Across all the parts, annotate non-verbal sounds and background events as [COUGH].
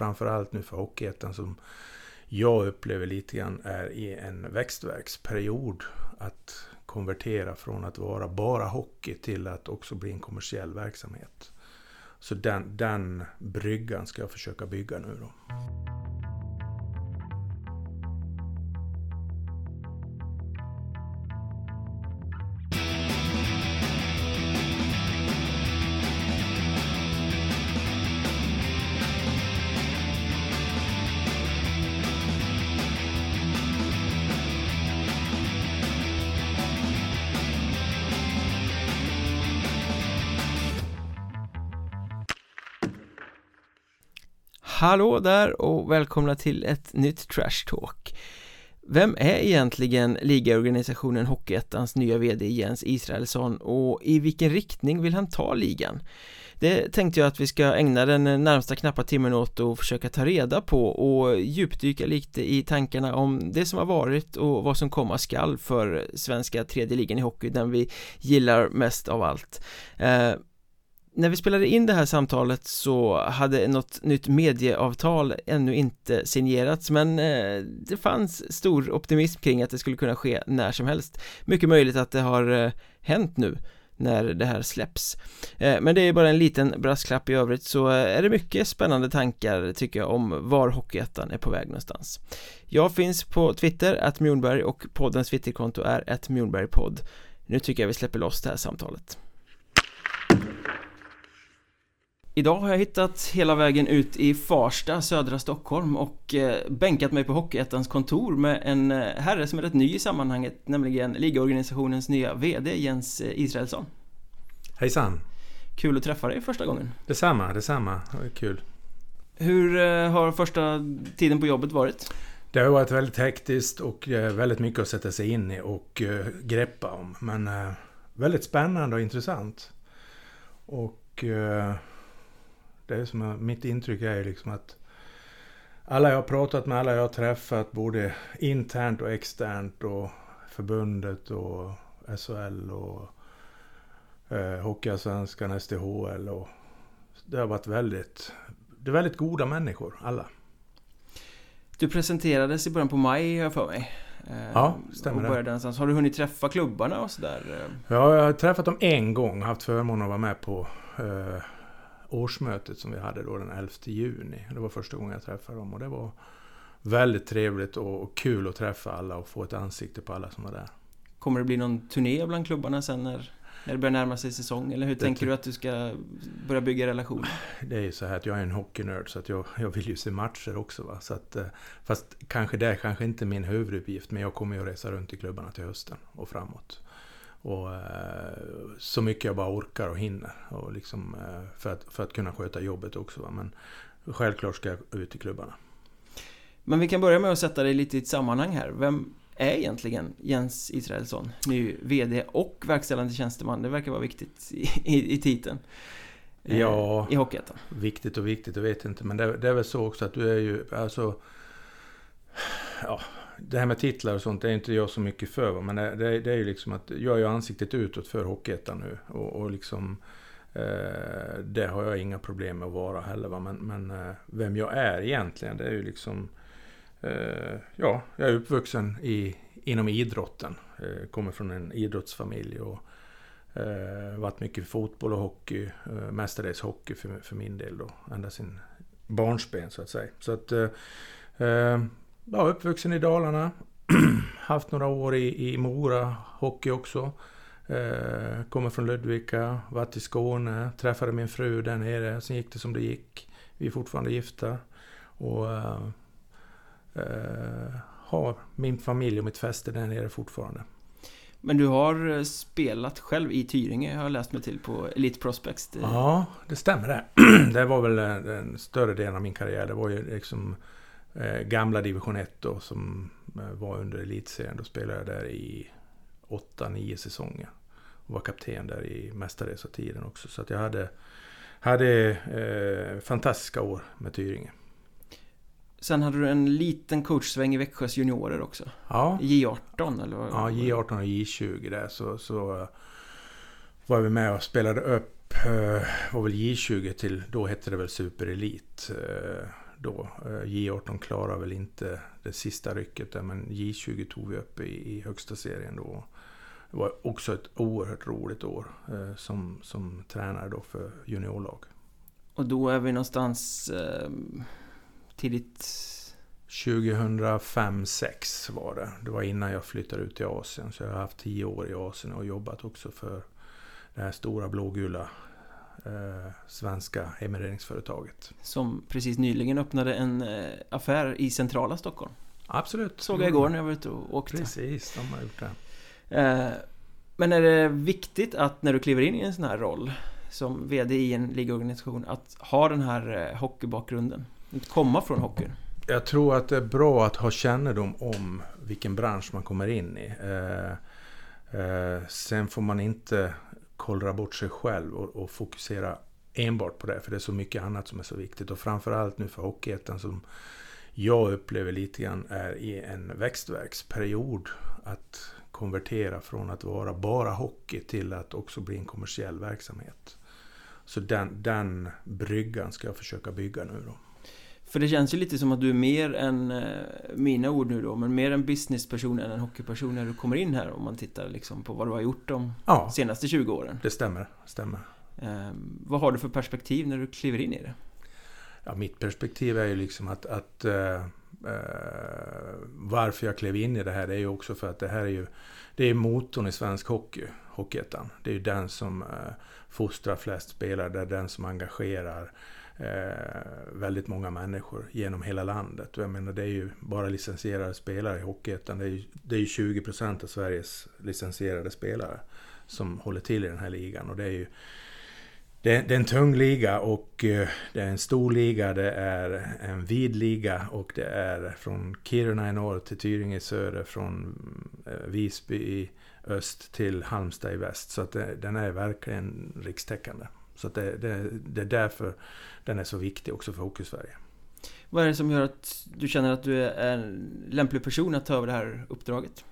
framförallt nu för Hockeyettan som jag upplever lite grann är i en växtverksperiod. Att konvertera från att vara bara hockey till att också bli en kommersiell verksamhet. Så den, den bryggan ska jag försöka bygga nu då. Hallå där och välkomna till ett nytt Trash Talk Vem är egentligen ligaorganisationen Hockeyettans nya VD Jens Israelsson och i vilken riktning vill han ta ligan? Det tänkte jag att vi ska ägna den närmsta knappa timmen åt och försöka ta reda på och djupdyka lite i tankarna om det som har varit och vad som komma skall för svenska tredje ligan i hockey, den vi gillar mest av allt eh, när vi spelade in det här samtalet så hade något nytt medieavtal ännu inte signerats men eh, det fanns stor optimism kring att det skulle kunna ske när som helst. Mycket möjligt att det har eh, hänt nu när det här släpps. Eh, men det är bara en liten brasklapp i övrigt så är det mycket spännande tankar tycker jag om var Hockeyettan är på väg någonstans. Jag finns på Twitter, att Mjornberg och poddens Twitterkonto är att Mjornbergpodd Nu tycker jag vi släpper loss det här samtalet. Idag har jag hittat hela vägen ut i Farsta, södra Stockholm och eh, bänkat mig på Hockeyettans kontor med en eh, herre som är rätt ny i sammanhanget, nämligen ligaorganisationens nya VD Jens eh, Israelsson. Hejsan! Kul att träffa dig första gången. Detsamma, detsamma. Det kul. Hur har första tiden på jobbet varit? Det har varit väldigt hektiskt och väldigt mycket att sätta sig in i och greppa om. Men väldigt spännande och intressant. Och det är som mitt intryck är liksom att alla jag har pratat med, alla jag har träffat, både internt och externt och förbundet och SHL och eh, Hockeyallsvenskan, SDHL och det har varit väldigt, det är väldigt goda människor, alla. Du presenterades i början på maj, har jag för mig. Eh, ja, stämmer och det. Har du hunnit träffa klubbarna och sådär? Ja, jag har träffat dem en gång, haft förmånen att vara med på eh, årsmötet som vi hade då den 11 juni. Det var första gången jag träffade dem och det var väldigt trevligt och kul att träffa alla och få ett ansikte på alla som var där. Kommer det bli någon turné bland klubbarna sen när, när det börjar närma sig säsong? Eller hur det tänker du att du ska börja bygga relationer? Det är ju så här att jag är en hockeynörd så att jag, jag vill ju se matcher också. Va? Så att, eh, fast kanske det är kanske inte min huvuduppgift men jag kommer ju att resa runt i klubbarna till hösten och framåt. Och, eh, så mycket jag bara orkar och hinner. Och liksom, eh, för, att, för att kunna sköta jobbet också. Va? Men självklart ska jag ut i klubbarna. Men vi kan börja med att sätta dig lite i ett sammanhang här. Vem är egentligen Jens Israelsson? Ny VD och verkställande tjänsteman. Det verkar vara viktigt i, i, i titeln. Eh, ja, i Hockeyettan. Viktigt och viktigt, jag vet inte. Men det, det är väl så också att du är ju, alltså... Ja, det här med titlar och sånt är inte jag så mycket för. Men det, det, det är ju liksom att jag är ju ansiktet utåt för Hockeyettan nu. Och, och liksom, eh, det har jag inga problem med att vara heller. Va? Men, men eh, vem jag är egentligen, det är ju liksom... Eh, ja, jag är uppvuxen i, inom idrotten. Eh, kommer från en idrottsfamilj. och eh, varit mycket fotboll och hockey. Eh, mestadels hockey för, för min del då. Ända sin barnsben så att säga. Så att... Eh, eh, Ja, uppvuxen i Dalarna. [CLEARS THROAT] Haft några år i, i Mora, hockey också. Eh, kommer från Ludvika, varit i Skåne, träffade min fru där nere. Sen gick det som det gick. Vi är fortfarande gifta. Och eh, eh, har min familj och mitt fäste där nere fortfarande. Men du har eh, spelat själv i Tyringe, har jag läst mig till på Elite Prospects. Ja, det stämmer det. [CLEARS THROAT] det var väl eh, den större delen av min karriär. Det var ju liksom eh, gamla division 1 då, som eh, var under elitserien. Då spelade jag där i 8-9 säsonger. Och var kapten där i mestadels av tiden också. Så jag hade, hade eh, fantastiska år med Tyringe. Sen hade du en liten coachsväng i Växjös juniorer också. Ja. J18 eller vad? Ja, J18 och J20 där. Så, så var vi med och spelade upp, eh, var väl J20 till, då hette det väl superelit. Eh, då. J18 klarar väl inte det sista rycket där, men J20 tog vi upp i, i högsta serien då. Det var också ett oerhört roligt år eh, som, som tränare då för juniorlag. Och då är vi någonstans eh, tidigt 2005-06 var det. Det var innan jag flyttade ut till Asien. Så jag har haft tio år i Asien och jobbat också för det här stora blågula eh, svenska emigreringsföretaget. Som precis nyligen öppnade en eh, affär i centrala Stockholm. Absolut. Såg jag igår när jag var ute och åkte. Precis, de har gjort det. Eh, men är det viktigt att när du kliver in i en sån här roll som VD i en ligorganisation att ha den här eh, hockeybakgrunden? Att komma från hockeyn? Jag tror att det är bra att ha kännedom om vilken bransch man kommer in i. Eh, eh, sen får man inte kollra bort sig själv och, och, fokusera enbart på det. För det är så mycket annat som är så viktigt. Och framförallt nu för Hockeyettan som jag upplever lite grann är i en växtverksperiod. Att konvertera från att vara bara hockey till att också bli en kommersiell verksamhet. Så den, den bryggan ska jag försöka bygga nu då. För det känns ju lite som att du är mer än, eh, mina ord nu då, men mer en businessperson än en hockeyperson när du kommer in här om man tittar liksom på vad du har gjort de ja, senaste 20 åren. Det stämmer, stämmer. Eh, vad har du för perspektiv när du kliver in i det? Ja, mitt perspektiv är ju liksom att, att eh, eh, varför jag klev in i det här, det är ju också för att det här är ju det är motorn i svensk hockey, Hockeyettan. Det är ju den som eh, fostrar flest spelare, det är den som engagerar Eh, väldigt många människor genom hela landet. Och jag menar, det är ju bara licensierade spelare i Hockeyettan. Det är ju, det är ju 20 procent av Sveriges licensierade spelare som håller till i den här ligan. Och det är ju det är, det är en tung liga och eh, det är en stor liga, det är en vid liga och det är från Kiruna i norr till Tyringe i söder, från eh, Visby i öst till Halmstad i väst. Så att det, den är verkligen rikstäckande. Så det, det, det är därför den är så viktig också för Hockeysverige. Vad är det som gör att du känner att du är en lämplig person att ta över det här uppdraget?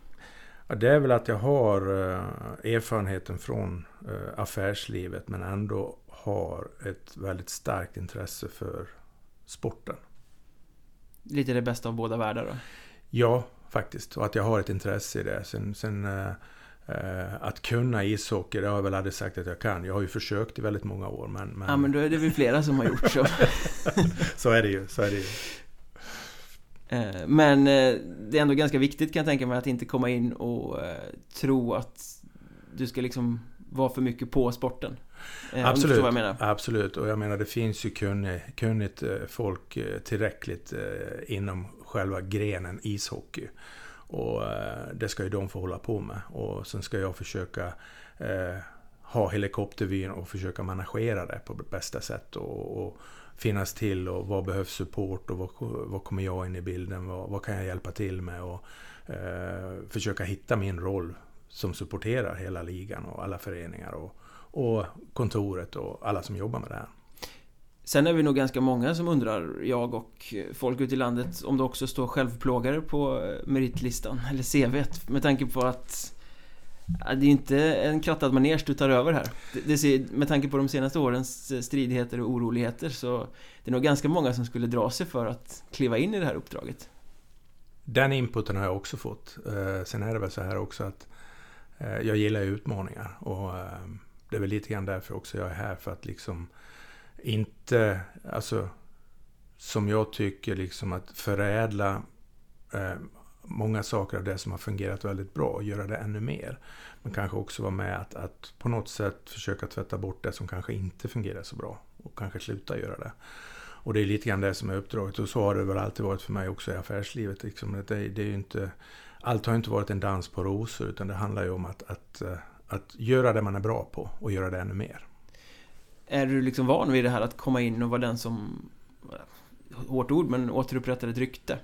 Ja, det är väl att jag har eh, erfarenheten från eh, affärslivet men ändå har ett väldigt starkt intresse för sporten. Lite det bästa av båda världar då? Ja, faktiskt. Och att jag har ett intresse i det. Sen, sen eh, att kunna ishockey, det har jag väl aldrig sagt att jag kan. Jag har ju försökt i väldigt många år. Men, men... Ja, men då är det väl flera som har gjort så. [LAUGHS] så är det ju. Så är det ju. Eh, men eh, det är ändå ganska viktigt kan jag tänka mig att inte komma in och eh, tro att du ska liksom vara för mycket på sporten. Absolut, absolut. Och jag menar det finns ju kunnig, kunnigt folk tillräckligt inom själva grenen ishockey. Och eh, det ska ju de få hålla på med. Och sen ska jag försöka eh, ha helikoptervyn och försöka managera det på bästa sätt. Och, och finnas till och vad behövs support och vad, vad kommer jag in i bilden? Vad, vad kan jag hjälpa till med? Och eh, försöka hitta min roll som supporterar hela ligan och alla föreningar och, och kontoret och alla som jobbar med det här. Sen är vi nog ganska många som undrar, jag och folk ute i landet, om det också står självplågare på eh, meritlistan, eller CVt, med tanke på att det är inte en krattad manege du tar över här. Det, ser, med tanke på de senaste årens eh, stridigheter och oroligheter så det är nog ganska många som skulle dra sig för att kliva in i det här uppdraget. Den inputen har jag också fått. Eh, sen är det väl så här också att jag gillar utmaningar och det är väl lite grann därför också jag är här för att liksom inte, alltså som jag tycker liksom att förädla eh, många saker av det som har fungerat väldigt bra och göra det ännu mer. Men kanske också vara med att, att på något sätt försöka tvätta bort det som kanske inte fungerar så bra och kanske sluta göra det. Och det är lite grann det som är uppdraget och så har det väl alltid varit för mig också i affärslivet. Liksom. Det, det är inte, allt har inte varit en dans på rosor utan det handlar ju om att, att, eh, att göra det man är bra på och göra det ännu mer. Är du liksom van vid det här att komma in och vara den som hårt ord, men återupprättar ett rykte?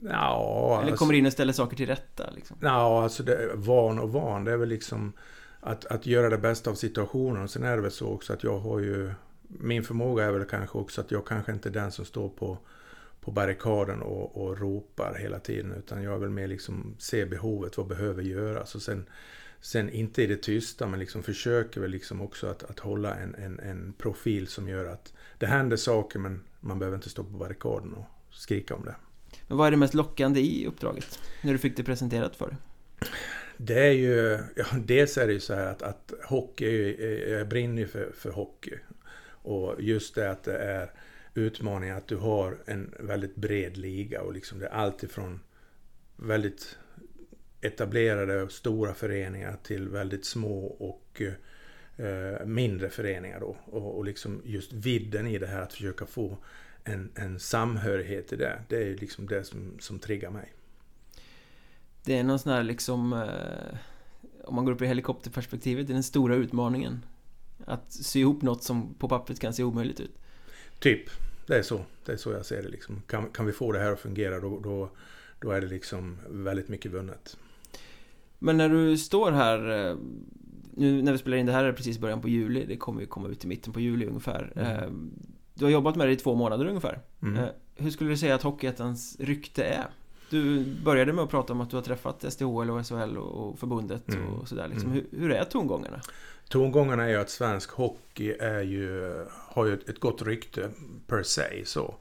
Ja, Eller kommer in och ställer saker till rätta? Liksom. Ja, alltså det, van och van. Det är väl liksom att, att göra det bästa av situationen. Sen är det väl så också att jag har ju... Min förmåga är väl kanske också att jag kanske inte är den som står på, på barrikaden och, och ropar hela tiden. Utan jag vill mer liksom se behovet, vad behöver göras. Och sen, sen inte i det tysta, men liksom försöker väl liksom också att, att hålla en, en, en profil som gör att det händer saker, men man behöver inte stå på barrikaden och skrika om det. Men vad är det mest lockande i uppdraget? När du fick det presenterat för dig? Det är ju, ja, dels är det ju så här att, att hockey, jag brinner ju för, för hockey. Och just det att det är utmaningen att du har en väldigt bred liga och liksom det är alltifrån väldigt etablerade stora föreningar till väldigt små och eh, mindre föreningar då. Och, och liksom just vidden i det här att försöka få en, en samhörighet i det. Det är liksom det som, som triggar mig. Det är någon sån här liksom eh, Om man går upp i helikopterperspektivet, det är den stora utmaningen Att sy ihop något som på pappret kan se omöjligt ut Typ, det är så. Det är så jag ser det liksom. Kan, kan vi få det här att fungera då, då, då är det liksom väldigt mycket vunnet. Men när du står här eh, Nu när vi spelar in det här är det precis början på juli Det kommer ju komma ut i mitten på juli ungefär mm. Eh, du har jobbat med det i två månader ungefär mm. Hur skulle du säga att Hockeyettans rykte är? Du började med att prata om att du har träffat SDHL och SHL och förbundet mm. och sådär liksom. mm. hur, hur, är tongångarna? Tongångarna är ju att svensk hockey är ju, har ju ett, gott rykte per se så.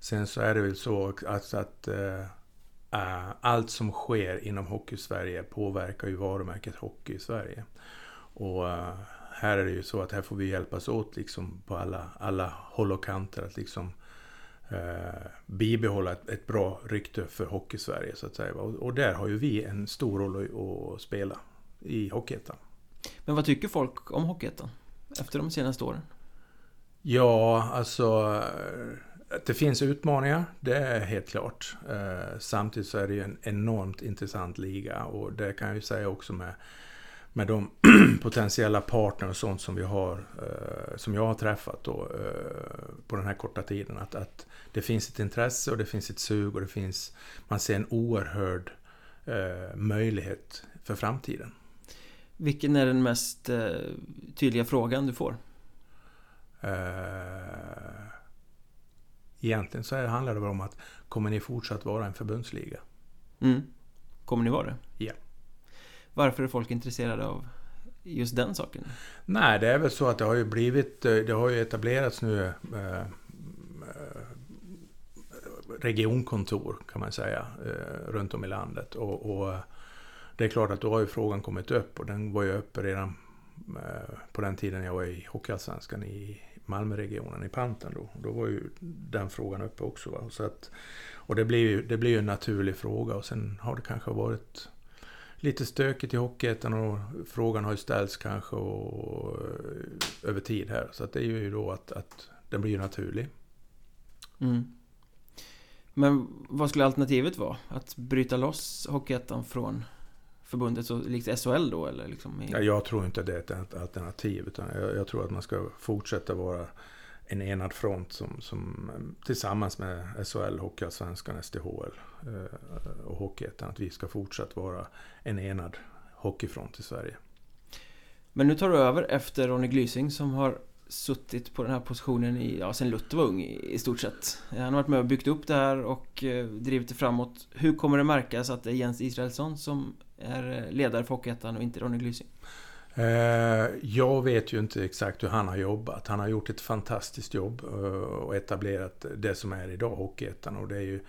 Sen så är det väl så att, att äh, allt som sker inom Hockey-Sverige påverkar ju varumärket Hockey i Sverige. Och äh, här är det ju så att här får vi hjälpas åt liksom på alla, alla håll och kanter att liksom eh, bibehålla ett, ett, bra rykte för Hockey-Sverige så att säga. Och, och, där har ju vi en stor roll att, att spela i Hockeyettan. Men vad tycker folk om Hockeyettan efter de senaste åren? Ja, alltså att det finns utmaningar, det är helt klart. Eh, samtidigt så är det ju en enormt intressant liga och det kan jag ju säga också med med de [CLEARS THROAT] potentiella partner och sånt som vi har, eh, som jag har träffat då, eh, på den här korta tiden. Att, att det finns ett intresse och det finns ett sug och det finns, man ser en oerhörd eh, möjlighet för framtiden. Vilken är den mest eh, tydliga frågan du får? Eh, egentligen så handlar det om att kommer ni fortsatt vara en förbundsliga? Mm. Kommer ni vara det? Ja. Varför är folk intresserade av just den saken? Nej, det är väl så att det har ju blivit, eh, det har ju etablerats nu eh, regionkontor kan man säga eh, runt om i landet. Och, och, det är klart att då har ju frågan kommit upp och den var ju uppe redan eh, på den tiden jag var i Hockeyallsvenskan i Malmöregionen, i Panten då. Då var ju den frågan uppe också. Va? Så att, och det blir ju det blir ju en naturlig fråga och sen har det kanske varit lite stökigt i Hockeyettan och frågan har ju ställts kanske och, och, över tid här. Så att det är ju då att, att den blir ju naturlig. Mm. Men vad skulle alternativet vara? Att bryta loss Hockeyettan från förbundet så likt SHL då eller liksom? I... Ja, jag tror inte det är ett alternativ utan jag, jag, tror att man ska fortsätta vara en enad front som, som tillsammans med SHL, Hockeyallsvenskan, SDHL eh, och Hockeyettan att vi ska fortsätta vara en enad hockeyfront i Sverige. Men nu tar du över efter Ronny Glysing som har suttit på den här positionen i, ja, sen Luther var ung i, stort sett. Han har varit med och byggt upp det här och eh, drivit det framåt. Hur kommer det märkas att det är Jens Israelsson som är eh, ledare för Hockeyettan och inte Ronny Glysing? Eh, jag vet ju inte exakt hur han har jobbat. Han har gjort ett fantastiskt jobb eh, och etablerat det som är idag Hockeyettan och det är ju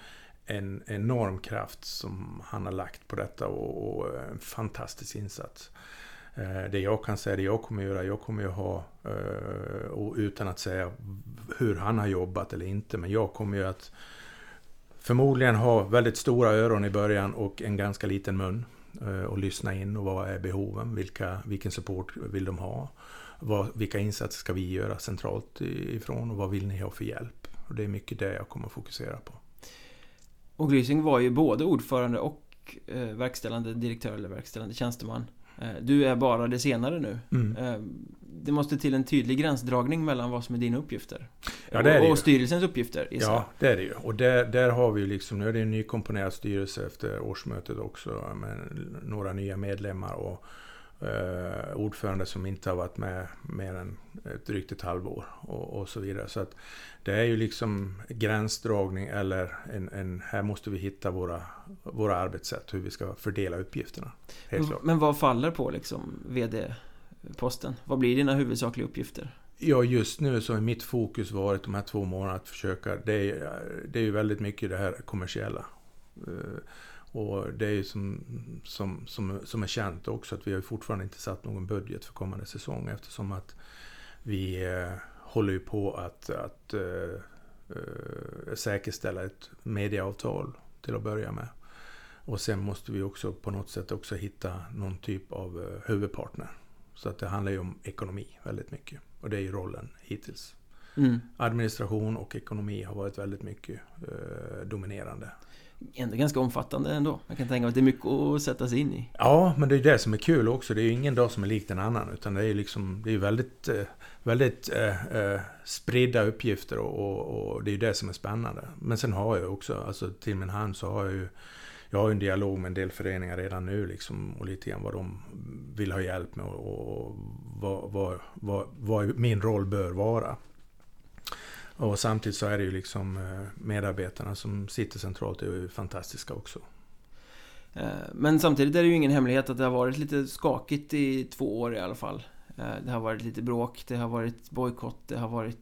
en enorm kraft som han har lagt på detta och en fantastisk insats. Det jag kan säga, det jag kommer göra, jag kommer ju ha, och utan att säga hur han har jobbat eller inte, men jag kommer ju att förmodligen ha väldigt stora öron i början och en ganska liten mun. Eh, och lyssna in och vad är behoven, vilka, vilken support vill de ha? Vad, vilka insatser ska vi göra centralt ifrån och vad vill ni ha för hjälp? Och det är mycket det jag kommer att fokusera på. Och Glysing var ju både ordförande och eh, verkställande direktör eller verkställande tjänsteman du är bara det senare nu. Mm. Eh, det måste till en tydlig gränsdragning mellan vad som är dina uppgifter. Ja, det är det och, och styrelsens uppgifter. Ja, det är det ju. Och där, där har vi liksom, nu är det en nykomponerad styrelse efter årsmötet också med några nya medlemmar. Och, eh, ordförande som inte har varit med mer än ett drygt ett halvår och, och så vidare. Så att det är ju liksom gränsdragning eller en, en, här måste vi hitta våra, våra arbetssätt, hur vi ska fördela uppgifterna. Men, men vad faller på liksom VD-posten? Vad blir dina huvudsakliga uppgifter? Ja, just nu så har mitt fokus varit de här två månaderna att försöka, det är, det är ju väldigt mycket det här kommersiella. Och det är ju som, som, som, som är känt också att vi har fortfarande inte satt någon budget för kommande säsong eftersom att vi eh, håller ju på att, att eh, eh, säkerställa ett medieavtal till att börja med. Och sen måste vi också på något sätt också hitta någon typ av eh, huvudpartner. Så att det handlar ju om ekonomi väldigt mycket. Och det är ju rollen hittills. Mm. Administration och ekonomi har varit väldigt mycket eh, dominerande ändå ganska omfattande ändå. Jag kan tänka mig att det är mycket att sätta sig in i. Ja, men det är det som är kul också. Det är ju ingen dag som är lik den annan. Utan det är liksom, det är väldigt, eh, väldigt eh, eh, spridda uppgifter och, och, och, det är ju det som är spännande. Men sen har jag också, alltså till min hand så har jag ju jag har en dialog med en del föreningar redan nu liksom, och lite grann vad de vill ha hjälp med och, och vad, vad, vad, vad min roll bör vara. Och samtidigt så är det ju liksom eh, medarbetarna som sitter centralt är ju fantastiska också. Eh, men samtidigt är det ju ingen hemlighet att det har varit lite skakigt i två år i alla fall. Eh, det har varit lite bråk, det har varit bojkott, det har varit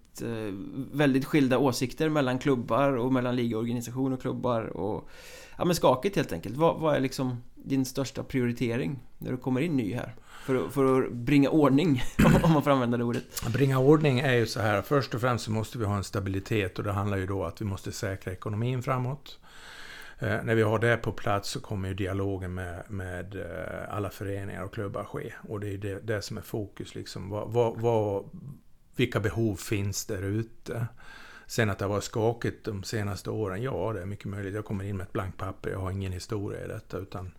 väldigt skilda åsikter mellan klubbar och mellan ligaorganisation och klubbar och Ja men skakigt helt enkelt. Vad, vad är liksom din största prioritering när du kommer in ny här? För att, för att bringa ordning, [LAUGHS] om man får använda det ordet. Bringa ordning är ju så här, först och främst så måste vi ha en stabilitet och det handlar ju då att vi måste säkra ekonomin framåt. Eh, när vi har det på plats så kommer ju dialogen med, med eh, alla föreningar och klubbar ske. Och det är det, det som är fokus liksom. Vad, vad, vad, vilka behov finns där ute? Sen att det har varit skakigt de senaste åren, ja det är mycket möjligt. Jag kommer in med ett blankt papper, jag har ingen historia i detta. utan Eh,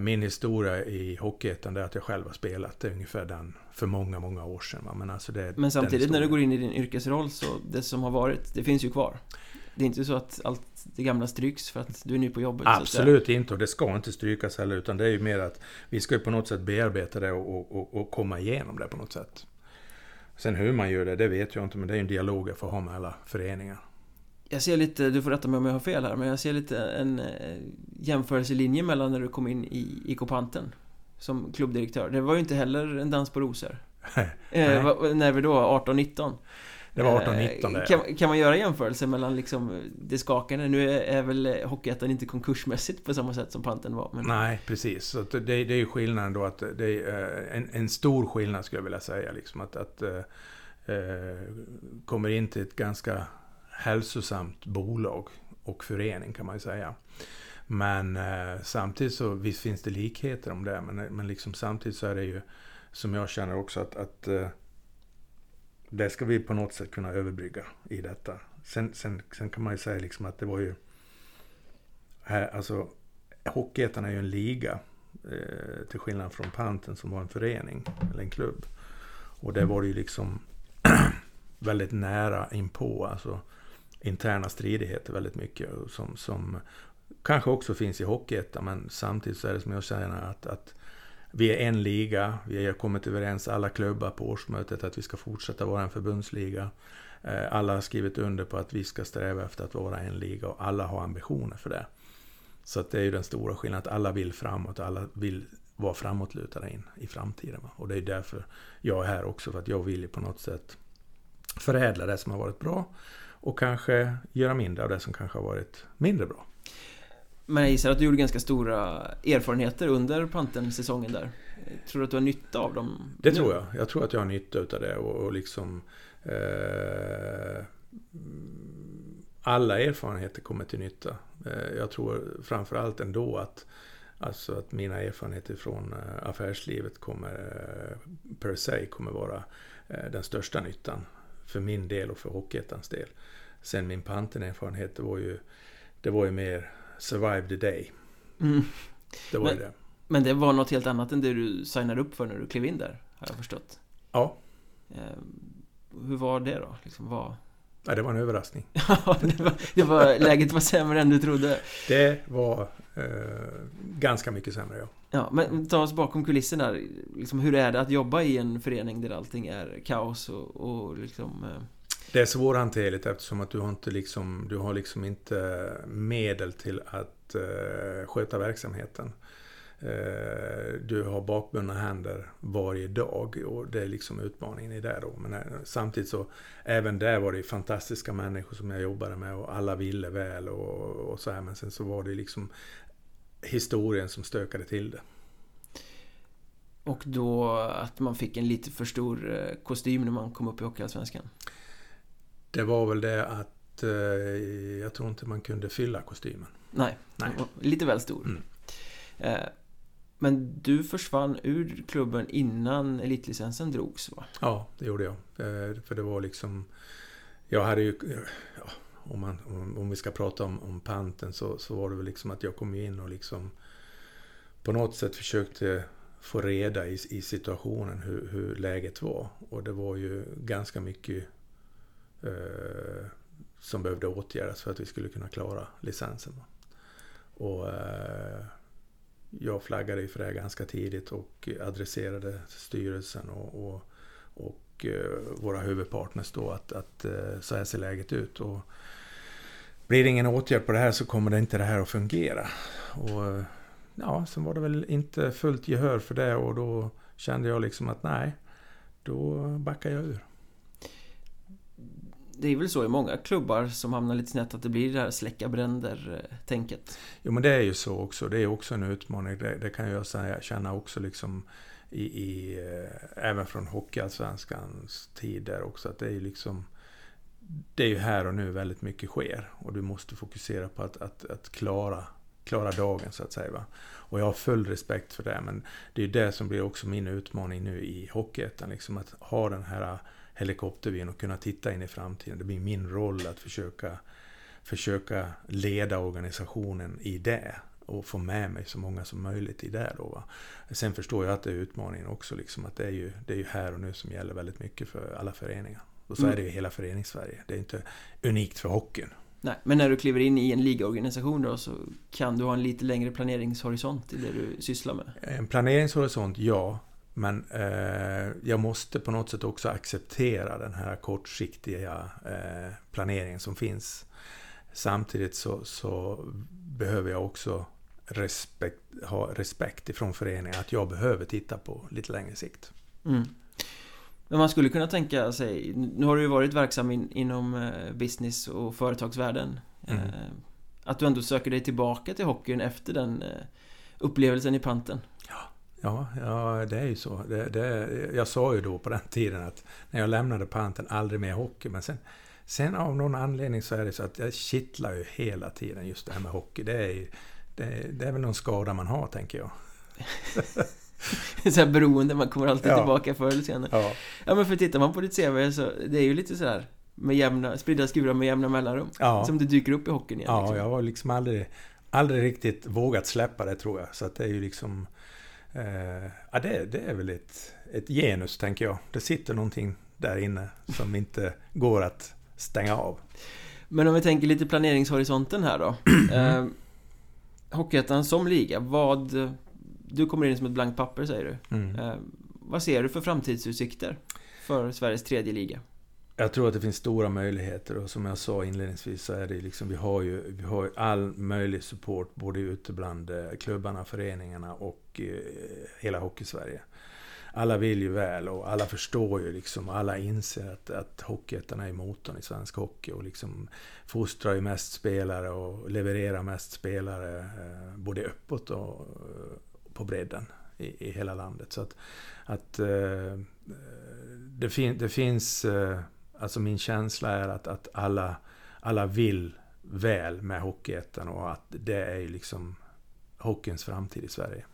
min historia i Hockeyettan är att jag själv har spelat. Det är ungefär den för många, många år sedan. Men, alltså det, Men samtidigt när du går in i din yrkesroll så det som har varit, det finns ju kvar. Det är inte så att allt det gamla stryks för att du är ny på jobbet? Absolut inte, och det ska inte strykas heller. Utan det är ju mer att vi ska ju på något sätt bearbeta det och, och, och komma igenom det på något sätt. Sen hur man gör det, det vet jag inte. Men det är ju en dialog jag får ha med alla föreningar. Jag ser lite, du får rätta mig om jag har fel här, men jag ser lite en eh, jämförelselinje mellan när du kom in i IK Panten som klubbdirektör. Det var ju inte heller en dans på rosor. [LAUGHS] eh, när vi då, 18-19? Det var 18-19 eh, kan, kan man göra jämförelser mellan liksom det skakande? Nu är, är väl Hockeyettan inte konkursmässigt på samma sätt som Panten var. Men... Nej, precis. Så det, det är ju skillnaden då att det är en, en stor skillnad skulle jag vilja säga. Liksom att, att äh, kommer in till ett ganska hälsosamt bolag och förening kan man ju säga. Men eh, samtidigt så visst finns det likheter om det. Men, men liksom samtidigt så är det ju som jag känner också att, att eh, det ska vi på något sätt kunna överbrygga i detta. Sen, sen, sen kan man ju säga liksom att det var ju här, alltså Hockeyettan är ju en liga eh, till skillnad från Panten som var en förening eller en klubb. Och det var ju liksom [CLEARS THROAT] väldigt nära inpå. Alltså interna stridigheter väldigt mycket. Som, som kanske också finns i Hockeyettan, men samtidigt så är det som jag känner att, att vi är en liga, vi har kommit överens alla klubbar på årsmötet att vi ska fortsätta vara en förbundsliga. Eh, alla har skrivit under på att vi ska sträva efter att vara en liga och alla har ambitioner för det. Så att det är ju den stora skillnaden, att alla vill framåt, alla vill vara framåtlutade in i framtiden. Och det är därför jag är här också, för att jag vill ju på något sätt förädla det som har varit bra och kanske göra mindre av det som kanske har varit mindre bra. Men jag gissar att du gjorde ganska stora erfarenheter under Panten-säsongen där. Tror du att du har nytta av dem? Det nu? tror jag. Jag tror att jag har nytta av det och, och liksom eh, Alla erfarenheter kommer till nytta. Eh, jag tror framförallt ändå att Alltså att mina erfarenheter från eh, affärslivet kommer eh, per se kommer vara eh, den största nyttan för min del och för Hockeyettans del. Sen min Panten-erfarenhet, det var ju, det var ju mer survive the day. Mm. Det var men, det. Men det var något helt annat än det du signade upp för när du klev in där, har jag förstått. Ja. Eh, hur var det då? Liksom, vad... Ja, det var en överraskning. [LAUGHS] det, var, det var, läget var sämre än du trodde. Det var eh, ganska mycket sämre, ja. Ja, men ta oss bakom kulisserna. Liksom, hur är det att jobba i en förening där allting är kaos och, och liksom... Eh... Det är svårhanterligt eftersom att du har inte liksom, du har liksom inte medel till att eh, sköta verksamheten. Eh, du har bakbundna händer varje dag och det är liksom utmaningen i det då. Men eh, samtidigt så, även där var det fantastiska människor som jag jobbade med och alla ville väl och, och så här. Men sen så var det liksom historien som stökade till det. Och då att man fick en lite för stor eh, kostym när man kom upp i Hockeyallsvenskan? Det var väl det att eh, jag tror inte man kunde fylla kostymen. Nej, Nej. lite väl stor. Mm. Eh, men du försvann ur klubben innan elitlicensen drogs va? Ja, det gjorde jag. Eh, för det var liksom... Jag hade ju... Ja, om, man, om, om, vi ska prata om, om panten så, så var det väl liksom att jag kom in och liksom på något sätt försökte få reda i, i situationen hur, hur, läget var. Och det var ju ganska mycket eh, som behövde åtgärdas för att vi skulle kunna klara licensen. Och eh, jag flaggade för det här ganska tidigt och adresserade styrelsen och, och, och eh, våra huvudpartners då att, att eh, så här ser läget ut. Och blir det ingen åtgärd på det här så kommer det inte det här att fungera. Och ja, sen var det väl inte fullt gehör för det och då kände jag liksom att nej, då backar jag ur. Det är väl så i många klubbar som hamnar lite snett att det blir det här släcka bränder-tänket? Jo men det är ju så också. Det är också en utmaning. Det, det kan jag säga, känna också liksom i, i äh, även från Hockeyallsvenskans tid där också. Att det är liksom det är ju här och nu väldigt mycket sker och du måste fokusera på att, att, att klara, klara dagen så att säga. Va? Och jag har full respekt för det men det är ju det som blir också min utmaning nu i Hockeyettan. Liksom att ha den här helikoptervyn och kunna titta in i framtiden. Det blir min roll att försöka, försöka leda organisationen i det och få med mig så många som möjligt i det. Då, va? Sen förstår jag att det är utmaningen också, liksom, att det är, ju, det är ju här och nu som gäller väldigt mycket för alla föreningar. Och så mm. är det i hela föreningssverige. Det är inte unikt för hockeyn. Nej, men när du kliver in i en ligaorganisation då så kan du ha en lite längre planeringshorisont i det du sysslar med? En planeringshorisont, ja. Men eh, jag måste på något sätt också acceptera den här kortsiktiga eh, planeringen som finns. Samtidigt så, så behöver jag också respekt, ha respekt ifrån föreningen att jag behöver titta på lite längre sikt. Mm. Men man skulle kunna tänka sig, nu har du ju varit verksam in, inom eh, business och företagsvärlden mm. eh, Att du ändå söker dig tillbaka till hockeyn efter den eh, upplevelsen i panten Ja, ja, ja det är ju så det, det, Jag sa ju då på den tiden att när jag lämnade panten, aldrig mer hockey men sen Sen av någon anledning så är det så att jag kittlar ju hela tiden just det här med hockey. Det är, det, det är väl någon skada man har, tänker jag. [LAUGHS] [LAUGHS] så här beroende, man kommer alltid ja. tillbaka förr eller senare. Ja. ja, men för tittar man på ditt CV så det är ju lite sådär med jämna, spridda skurar med jämna mellanrum. Ja. Som du dyker upp i hockeyn igen. Ja, liksom. jag har liksom aldrig, aldrig riktigt vågat släppa det tror jag. Så att det är ju liksom... Eh, ja, det, det är väl ett, ett genus, tänker jag. Det sitter någonting där inne som inte går att stänga av. Men om vi tänker lite planeringshorisonten här då. [CLEARS THROAT] eh, Hockeyettan som liga, vad du kommer in som ett blankt papper säger du. Mm. Eh, vad ser du för framtidsutsikter för Sveriges tredje liga? Jag tror att det finns stora möjligheter och som jag sa inledningsvis så är det liksom, vi har ju, vi har all möjlig support både ute bland eh, klubbarna, föreningarna och eh, hela Hockeysverige. Alla vill ju väl och alla förstår ju liksom, alla inser att, att Hockeyettan är motorn i svensk hockey och liksom fostrar ju mest spelare och levererar mest spelare eh, både öppet och på bredden i, i hela landet. Så att, att eh, det, fin, det finns, eh, alltså min känsla är att, att alla, alla vill väl med Hockeyettan och att det är liksom hockeyns framtid i Sverige.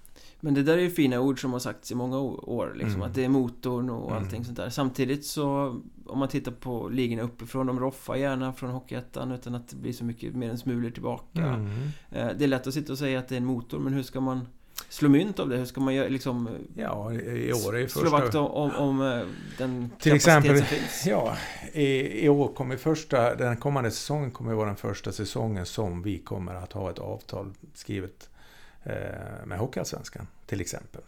Men det där är ju fina ord som har sagts i många år liksom, mm. Att det är motorn och mm. allting sånt där Samtidigt så Om man tittar på ligorna uppifrån De roffar gärna från Hockeyettan utan att det blir så mycket mer än smulor tillbaka mm. Eh, det är lätt att sitta och säga att det är en motor men hur ska man slå mynt av det? Hur ska man göra liksom... Ja, i år är första... Slå vakt om, om, om eh, den Till exempel, som finns? Ja, i, i år kommer första... Den kommande säsongen kommer vara den första säsongen som vi kommer att ha ett avtal skrivet eh, med Hockeyallsvenskan till exempel.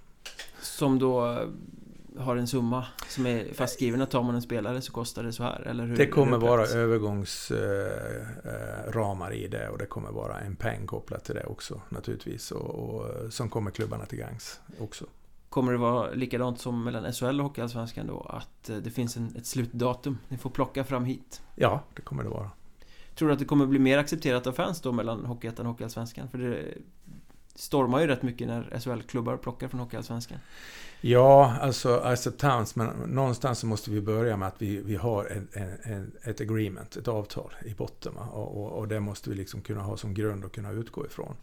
Som då har en summa som är fastskriven att tar man en spelare så kostar det så här? Eller hur, det kommer hur vara övergångsramar i det och det kommer vara en peng kopplat till det också naturligtvis och, och som kommer klubbarna till gangs också. Kommer det vara likadant som mellan SHL och Hockeyallsvenskan då? Att det finns en, ett slutdatum? Ni får plocka fram hit? Ja, det kommer det vara. Tror du att det kommer bli mer accepterat av fans då mellan Hockeyettan och Hockeyallsvenskan? För det stormar ju rätt mycket när SHL-klubbar plockar från Hockeyallsvenskan. Ja, alltså acceptans, men någonstans så måste vi börja med att vi, vi har en, en, ett agreement, ett avtal i botten. Och, och, och, det måste vi liksom kunna ha som grund och kunna utgå ifrån.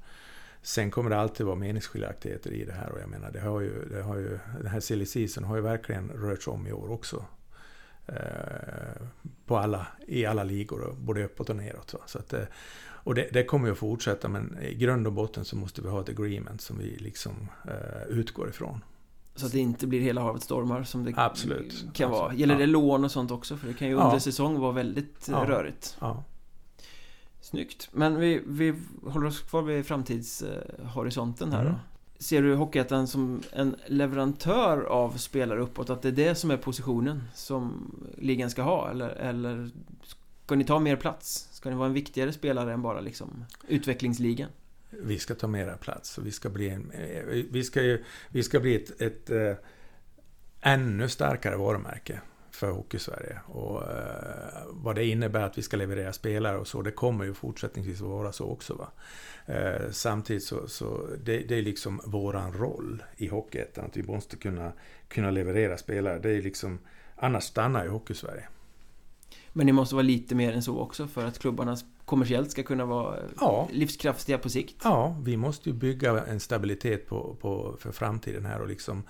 Sen kommer det alltid vara meningsskiljaktigheter i det här och jag menar, det har ju, det har ju, den här silly season har ju verkligen rörts om i år också. Eh, på alla, I alla ligor, både uppåt och neråt. Va? Så att, eh, och det, det, kommer ju att fortsätta, men i grund och botten så måste vi ha ett agreement som vi liksom eh, utgår ifrån. Så att det inte blir hela havet stormar som det Absolut. kan vara. Gäller ja. det lån och sånt också? För det kan ju under säsong vara väldigt ja. rörigt. Ja. Snyggt. Men vi, vi håller oss kvar vid framtidshorisonten här mm. då. Ser du Hockeyettan som en leverantör av spelare uppåt? Att det är det som är positionen som ligan ska ha? Eller, eller ska ni ta mer plats? Ska ni vara en viktigare spelare än bara liksom utvecklingsligan? Vi ska ta mera plats och vi ska bli en, eh, Vi ska, ju, vi ska bli ett, ett, äh, ännu starkare varumärke för Hockeysverige. Och äh, vad det innebär att vi ska leverera spelare och så, det kommer ju fortsättningsvis att vara så också. Va? Äh, samtidigt så, så det, det, är liksom våran roll i Hockeyettan, att vi måste kunna, kunna leverera spelare. Det är liksom, annars stannar ju Hockeysverige. Men det måste vara lite mer än så också för att klubbarna kommersiellt ska kunna vara ja. livskraftiga på sikt? Ja, vi måste ju bygga en stabilitet på, på, för framtiden här och liksom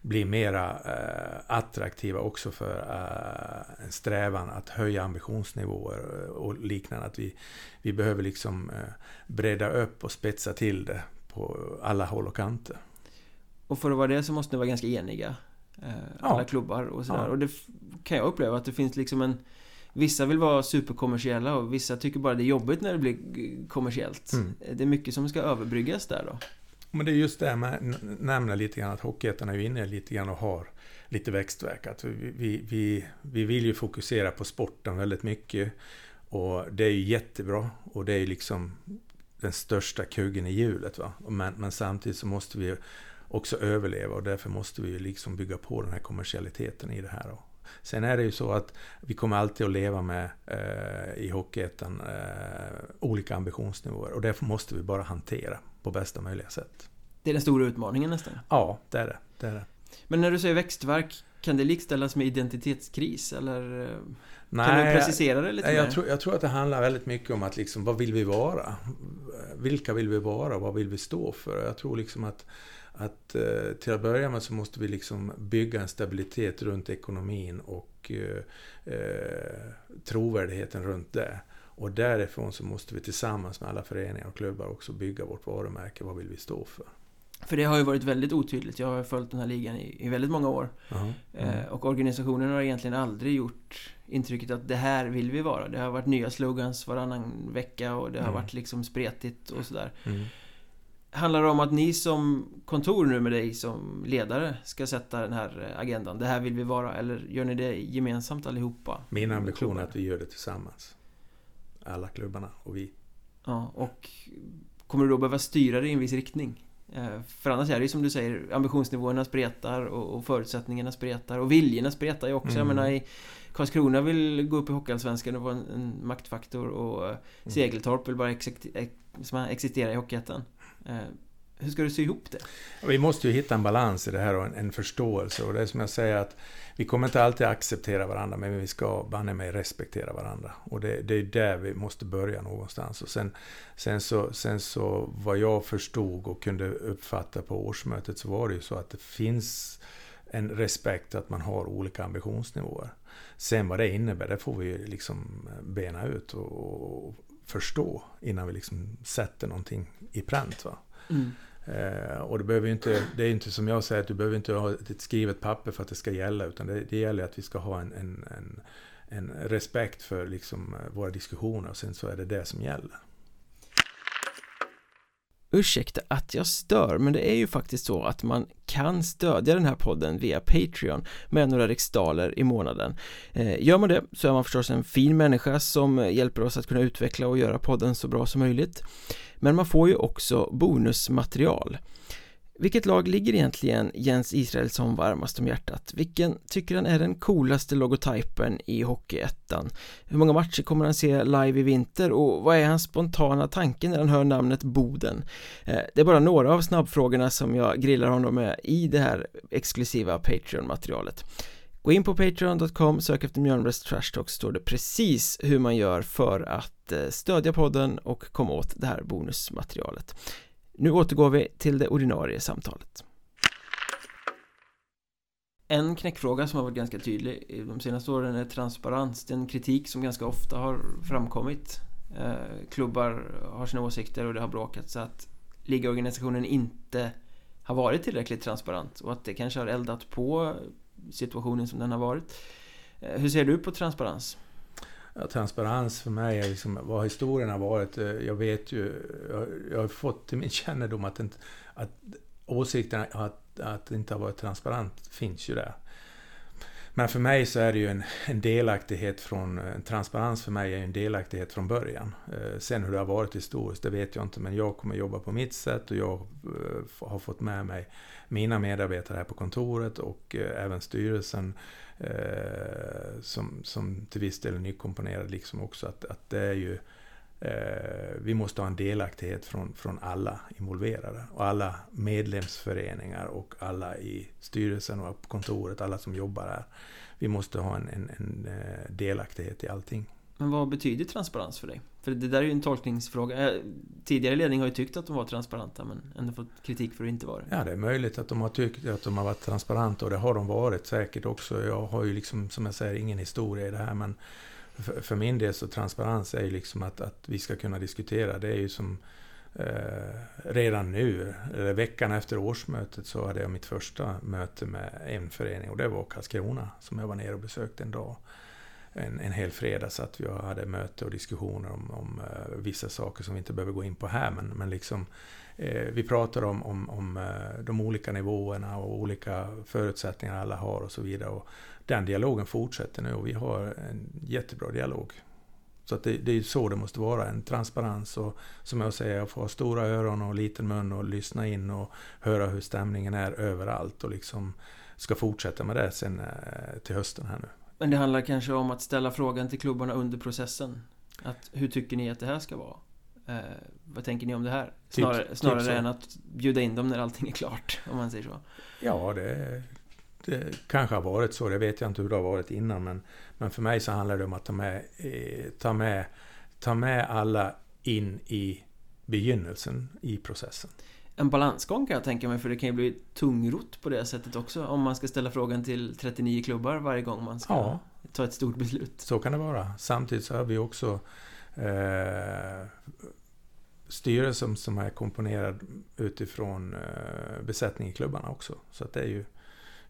bli mera eh, attraktiva också för eh, en strävan att höja ambitionsnivåer och liknande. Att vi, vi behöver liksom eh, bredda upp och spetsa till det på alla håll och kanter. Och för att vara det så måste ni vara ganska eniga? Eh, alla ja. klubbar och sådär. Ja. Och det kan jag uppleva att det finns liksom en Vissa vill vara superkommersiella och vissa tycker bara det är jobbigt när det blir kommersiellt. Mm. Det är mycket som ska överbryggas där då. Men det är just det med nämna lite grann att Hockeyettan är inne lite grann och har lite växtverk. Att vi, vi, vi, vi vill ju fokusera på sporten väldigt mycket. Och det är ju jättebra. Och det är ju liksom den största kuggen i hjulet. Va? Men, men samtidigt så måste vi också överleva och därför måste vi liksom bygga på den här kommersialiteten i det här. Då. Sen är det ju så att vi kommer alltid att leva med eh, i Hockeyettan eh, olika ambitionsnivåer och därför måste vi bara hantera på bästa möjliga sätt. Det är den stora utmaningen nästan? Ja, det är det. det, är det. Men när du säger växtverk, kan det likställas med identitetskris eller? Nej, kan du precisera det lite jag, mer? Tror, jag tror att det handlar väldigt mycket om att liksom, vad vill vi vara? Vilka vill vi vara? Vad vill vi stå för? Jag tror liksom att att eh, till att börja med så måste vi liksom bygga en stabilitet runt ekonomin och eh, eh, trovärdigheten runt det. Och därifrån så måste vi tillsammans med alla föreningar och klubbar också bygga vårt varumärke. Vad vill vi stå för? För det har ju varit väldigt otydligt. Jag har följt den här ligan i, i väldigt många år. Uh-huh. Mm. och organisationen har egentligen aldrig gjort intrycket att det här vill vi vara. Det har varit nya slogans varannan vecka och det har mm. varit liksom spretigt och sådär. Mm. Handlar det om att ni som kontor nu med dig som ledare ska sätta den här agendan? Det här vill vi vara, eller gör ni det gemensamt allihopa? Min ambition är att vi gör det tillsammans. Alla klubbarna och vi. Ja, och kommer du då behöva styra det i en viss riktning? Eh, för annars är det ju som du säger, ambitionsnivåerna spretar och förutsättningarna spretar och viljorna spretar ju också. Mm. Jag menar i Karlskrona vill gå upp i Hockeyallsvenskan och vara en, en maktfaktor och mm. Segeltorp vill bara existera i Hockeyettan. Eh, hur ska du sy ihop det? Vi måste ju hitta en balans i det här och en, en förståelse. Och det är som jag säger att vi kommer inte alltid acceptera varandra, men vi ska banne mig respektera varandra. Och det, det, är där vi måste börja någonstans. Och sen, sen, så, sen så, vad jag förstod och kunde uppfatta på årsmötet, så var det ju så att det finns en respekt att man har olika ambitionsnivåer. Sen vad det innebär, det får vi liksom bena ut och, och förstå innan vi liksom sätter någonting i pränt. Va? Mm. Eh, och det, behöver inte, det är inte som jag säger, att du behöver inte ha ett skrivet papper för att det ska gälla, utan det, det gäller att vi ska ha en, en, en, en respekt för liksom, våra diskussioner och sen så är det det som gäller. Ursäkta att jag stör, men det är ju faktiskt så att man kan stödja den här podden via Patreon med några riksdaler i månaden. Eh, gör man det så är man förstås en fin människa som hjälper oss att kunna utveckla och göra podden så bra som möjligt. Men man får ju också bonusmaterial. Vilket lag ligger egentligen Jens Israelsson varmast om hjärtat? Vilken tycker han är den coolaste logotypen i Hockeyettan? Hur många matcher kommer han se live i vinter och vad är hans spontana tanke när han hör namnet Boden? Eh, det är bara några av snabbfrågorna som jag grillar honom med i det här exklusiva Patreon-materialet. Gå in på Patreon.com, sök efter Mjölnbergs Trash Talk står det precis hur man gör för att eh, stödja podden och komma åt det här bonusmaterialet. Nu återgår vi till det ordinarie samtalet. En knäckfråga som har varit ganska tydlig de senaste åren är transparens. Det är en kritik som ganska ofta har framkommit. Eh, klubbar har sina åsikter och det har bråkat så att Ligaorganisationen inte har varit tillräckligt transparent och att det kanske har eldat på situationen som den har varit. Eh, hur ser du på transparens? Ja, transparens för mig är liksom vad historien har varit. Eh, jag vet ju, jag, jag har fått till min [LAUGHS] kännedom att, inte, att åsikterna att, att det inte har varit transparent finns ju där. Men för mig så är det ju en, en delaktighet från, en transparens för mig är en delaktighet från början. Eh, sen hur det har varit historiskt, det vet jag inte, men jag kommer jobba på mitt sätt och jag har fått med mig mina medarbetare här på kontoret och även styrelsen eh, som, som till viss del är nykomponerad liksom också att, att det är ju eh, vi måste ha en delaktighet från, från alla involverade och alla medlemsföreningar och alla i styrelsen och på kontoret, alla som jobbar här. Vi måste ha en, en, en eh, delaktighet i allting. Men vad betyder transparens för dig? För det där är ju en tolkningsfråga eh, Tidigare ledning har ju tyckt att de var transparenta men ändå fått kritik för att inte vara det Ja, det är möjligt att de har tyckt att de har varit transparenta och det har de varit säkert också. Jag har ju liksom, som jag säger, ingen historia i det här men för, för min del så transparens är ju liksom att, att vi ska kunna diskutera. Det är ju som eh, redan nu, eller veckan efter årsmötet, så hade jag mitt första möte med en förening och det var Karlskrona som jag var nere och besökte en dag en, en hel fredag så att vi hade möte och diskussioner om, om uh, vissa saker som vi inte behöver gå in på här. Men, men liksom, uh, vi pratar om, om, om uh, de olika nivåerna och olika förutsättningar alla har och så vidare. Och den dialogen fortsätter nu och vi har en jättebra dialog. Så att det, det är så det måste vara, en transparens och som jag säger, få ha stora öron och liten mun och lyssna in och höra hur stämningen är överallt och liksom ska fortsätta med det sen till hösten här nu. Men det handlar kanske om att ställa frågan till klubbarna under processen. Att hur tycker ni att det här ska vara? Eh, vad tänker ni om det här? Snarare, typ, snarare typ än att bjuda in dem när allting är klart, [LAUGHS] om man säger så. Ja, det, det kanske har varit så. Det vet jag inte hur det har varit innan. Men, men för mig så handlar det om att ta med, eh, ta med, ta med alla in i begynnelsen i processen en balansgång kan jag tänka mig för det kan ju bli tungrot på det sättet också om man ska ställa frågan till 39 klubbar varje gång man ska ja, ta ett stort beslut. Så kan det vara. Samtidigt så har vi också eh, styrelsen som är komponerad utifrån eh, besättning i klubbarna också. Så att det är ju,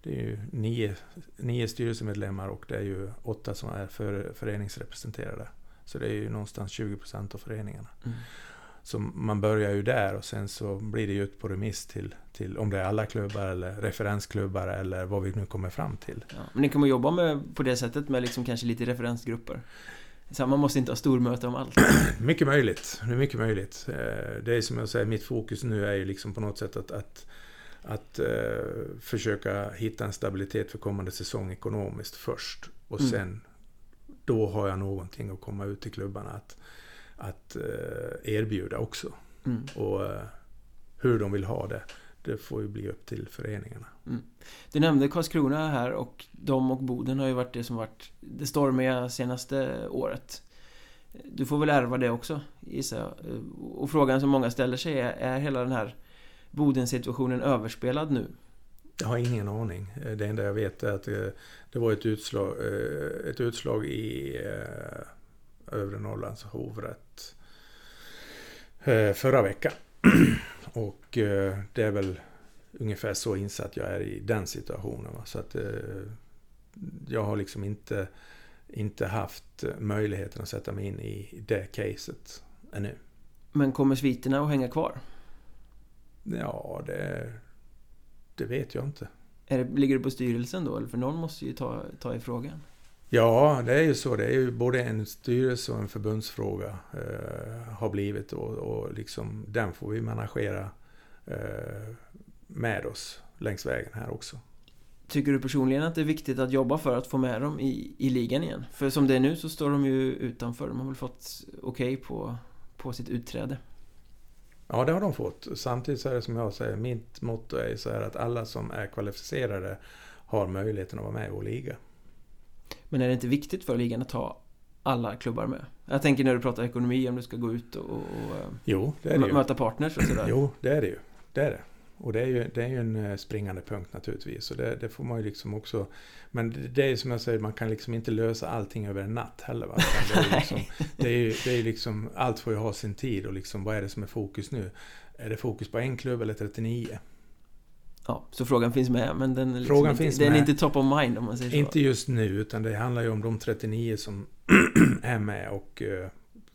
det är ju nio, nio styrelsemedlemmar och det är ju åtta som är för, föreningsrepresenterade. Så det är ju någonstans 20 procent av föreningarna. Mm. Så man börjar ju där och sen så blir det ju ut på remiss till, till om det är alla klubbar eller referensklubbar eller vad vi nu kommer fram till. Ja, men ni kommer jobba med, på det sättet med liksom kanske lite referensgrupper? Så man måste inte ha stormöte om allt? [CLEARS THROAT] mycket möjligt. Det är mycket möjligt. Eh, det är som jag säger, mitt fokus nu är ju liksom på något sätt att, att att uh, försöka hitta en stabilitet för kommande säsong ekonomiskt först. Och mm. sen, då har jag någonting att komma ut till klubbarna. Att, att eh, erbjuda också. Mm. Och eh, hur de vill ha det, det får ju bli upp till föreningarna. Mm. Du nämnde Karlskrona här och de och Boden har ju varit det som varit det stormiga senaste året. Du får väl ärva det också, gissar jag. Och frågan som många ställer sig är, är hela den här Boden-situationen överspelad nu? Jag har ingen aning. Det enda jag vet är att det, det var ett utslag, eh, ett utslag i övre Norrlands hovrätt eh, förra veckan. [CLEARS THROAT] Och eh, det är väl ungefär så insatt jag är i den situationen. Så att eh, jag har liksom inte, inte haft möjligheten att sätta mig in i det caset ännu. Men kommer sviterna att hänga kvar? Ja, det, det vet jag inte. Är det, ligger det på styrelsen då? Eller för någon måste ju ta, ta i frågan. Ja, det är ju så. Det är ju både en styrelse och en förbundsfråga eh, har blivit och, och liksom den får vi managera eh, med oss längs vägen här också. Tycker du personligen att det är viktigt att jobba för att få med dem i, i ligan igen? För som det är nu så står de ju utanför. De har väl fått okej okay på, på sitt utträde. Ja, det har de fått. Samtidigt så är det som jag säger, mitt motto är så här att alla som är kvalificerade har möjligheten att vara med i vår liga. Men är det inte viktigt för ligan att ha alla klubbar med? Jag tänker när du pratar ekonomi, om du ska gå ut och, och jo, det är det möta partners och sådär. Jo, det är det ju. Det är det. Och det är ju, det är ju en eh, springande punkt naturligtvis. Och det, det får man ju liksom också... Men det är ju som jag säger, man kan liksom inte lösa allting över en natt heller. Va? Det är, [LAUGHS] liksom, det, är ju, det är liksom, allt får ju ha sin tid och liksom, vad är det som är fokus nu? Är det fokus på en klubb eller 39? Ja, så frågan finns med men den, liksom frågan inte, finns den är inte top of mind om man säger så. Inte just nu utan det handlar ju om de 39 som [CLEARS THROAT] är med och uh,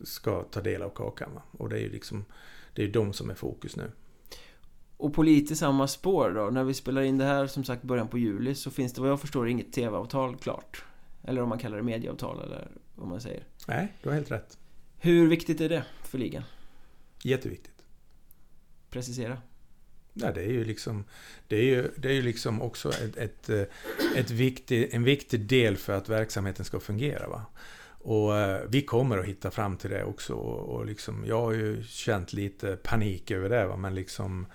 ska ta del av kakan. Va? Och det är ju liksom det är de som är fokus nu. Och på lite samma spår då, när vi spelar in det här som sagt början på juli så finns det vad jag förstår inget TV-avtal klart. Eller om man kallar det medieavtal eller vad man säger. Nej, du har helt rätt. Hur viktigt är det för ligan? Jätteviktigt. Precisera. Ja, det är ju liksom, det är ju, det är ju liksom också ett, ett, eh, ett viktig, en viktig del för att verksamheten ska fungera. Va? Och eh, vi kommer att hitta fram till det också. Och, och liksom, jag har ju känt lite panik över det. Va? Men liksom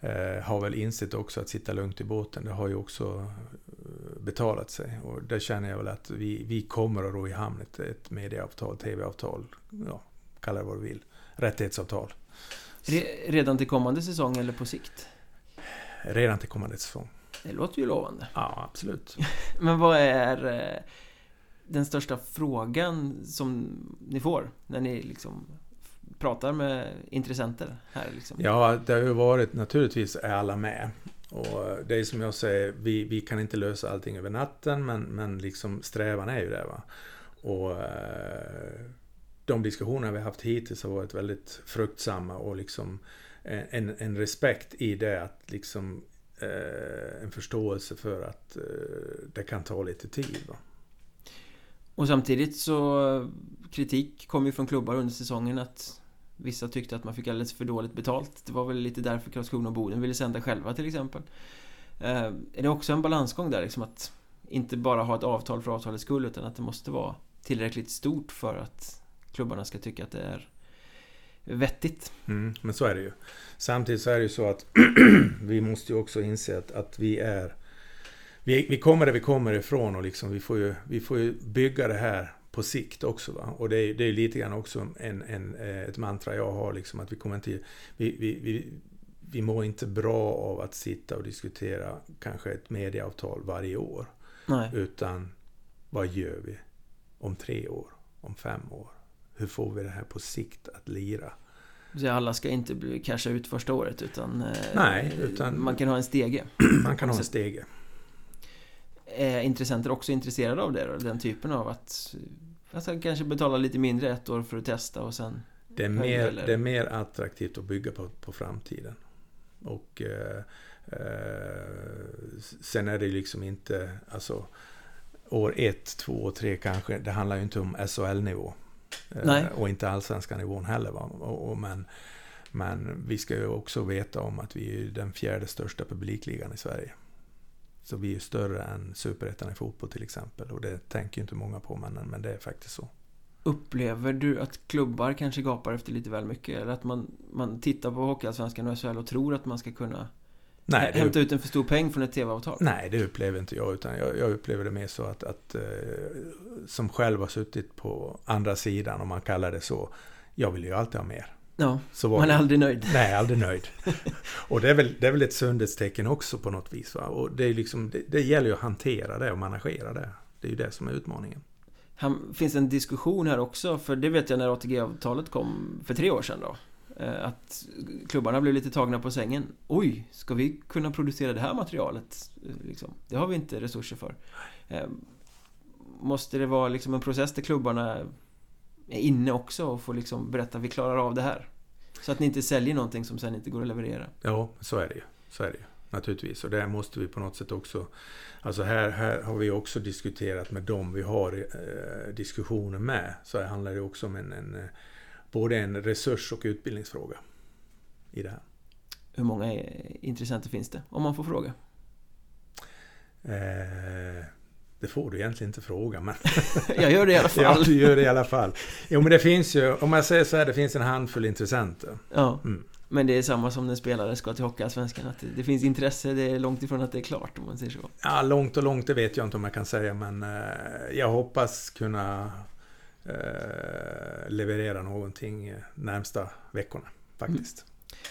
eh, har väl insett också att sitta lugnt i båten. Det har ju också eh, betalat sig. Och där känner jag väl att vi, vi kommer att ro i hamn ett, ett medieavtal, tv-avtal, ja, kalla det vad du vill. Rättighetsavtal. Redan till kommande säsong eller på sikt? Redan till kommande säsong. Det låter ju lovande. Ja, absolut. [LAUGHS] Men vad är eh, den största frågan som ni får när ni liksom pratar med intressenter här? Liksom? Ja, det har ju varit naturligtvis är alla med. Och det är som jag säger, vi, vi kan inte lösa allting över natten men, men liksom strävan är ju det. Va? Och eh, de diskussioner vi haft hittills har varit väldigt fruktsamma och liksom eh, en, en respekt i det att liksom eh, en förståelse för att eh, det kan ta lite tid. Va? Och samtidigt så kritik kom ju från klubbar under säsongen att Vissa tyckte att man fick alldeles för dåligt betalt Det var väl lite därför Karlskrona och Boden ville sända själva till exempel eh, Är det också en balansgång där liksom att Inte bara ha ett avtal för avtalets skull utan att det måste vara tillräckligt stort för att klubbarna ska tycka att det är vettigt. Mm, men så är det ju. Samtidigt så är det ju så att [CLEARS THROAT] vi måste ju också inse att, att vi är vi, vi kommer där vi kommer ifrån och liksom vi får ju, vi får ju bygga det här på sikt också. Va? Och det är, det är lite grann också en, en, eh, ett mantra jag har, liksom, att vi kommer inte... Vi, vi, vi, vi mår inte bra av att sitta och diskutera kanske ett medieavtal varje år. Nej. Utan vad gör vi om tre år, om fem år? Hur får vi det här på sikt att lira? Så alla ska inte bli casha ut första året utan, eh, Nej, utan man kan ha en stege. [CLEARS THROAT] Man kan ha en stege. Är intressenter också intresserade av det då? Den typen av att alltså, kanske betala lite mindre ett år för att testa och sen Det är mer, det är mer attraktivt att bygga på, på framtiden. Och eh, eh, sen är det liksom inte, alltså år ett, två tre kanske, det handlar ju inte om SHL-nivå. Nej. Och inte allsvenska nivån heller. Va? Och, och, men, men vi ska ju också veta om att vi är den fjärde största publikligan i Sverige. Så vi är större än superettan i fotboll till exempel. Och det tänker ju inte många på, men, men det är faktiskt så. Upplever du att klubbar kanske gapar efter lite väl mycket? Eller att man, man tittar på Hockeyallsvenskan och SHL och tror att man ska kunna Nej, det hämta ut en för stor peng från ett tv-avtal? Nej, det upplever inte jag. Utan jag, jag upplever det mer så att, att eh, som själv har suttit på andra sidan, om man kallar det så. Jag vill ju alltid ha mer. Ja, så man är aldrig nöjd. Nej, aldrig nöjd. [LAUGHS] och det är, väl, det är väl ett sundhetstecken också på något vis. Va? Och det, är liksom, det, det gäller ju att hantera det och managera det. Det är ju det som är utmaningen. Han, finns en diskussion här också, för det vet jag när ATG-avtalet kom för tre år sedan då. Eh, att klubbarna blev lite tagna på sängen. Oj, ska vi kunna producera det här materialet? Eh, liksom, det har vi inte resurser för. Eh, måste det vara liksom en process där klubbarna är inne också och får liksom berätta vi klarar av det här? Så att ni inte säljer någonting som sen inte går att leverera. Ja, så är det ju. Så är det ju. Naturligtvis. Och det måste vi på något sätt också... Alltså här, här har vi också diskuterat med dem vi har eh, diskussioner med. Så här handlar det också om en, en, eh, både en resurs och utbildningsfråga i det här. Hur många intressenter finns det? Om man får fråga. Eh, det får du egentligen inte fråga, men... [LAUGHS] jag gör det i alla [LAUGHS] fall. ja, du gör det i alla fall. Jo, men det finns ju, om jag säger så här, det finns en handfull intressenter. Ja. Mm. Men det är samma som när spelare ska till Hockeyallsvenskan, att det finns intresse, det är långt ifrån att det är klart om man säger så. Ja, långt och långt, det vet jag inte om jag kan säga, men eh, jag hoppas kunna eh, leverera någonting närmsta veckorna, faktiskt. Mm.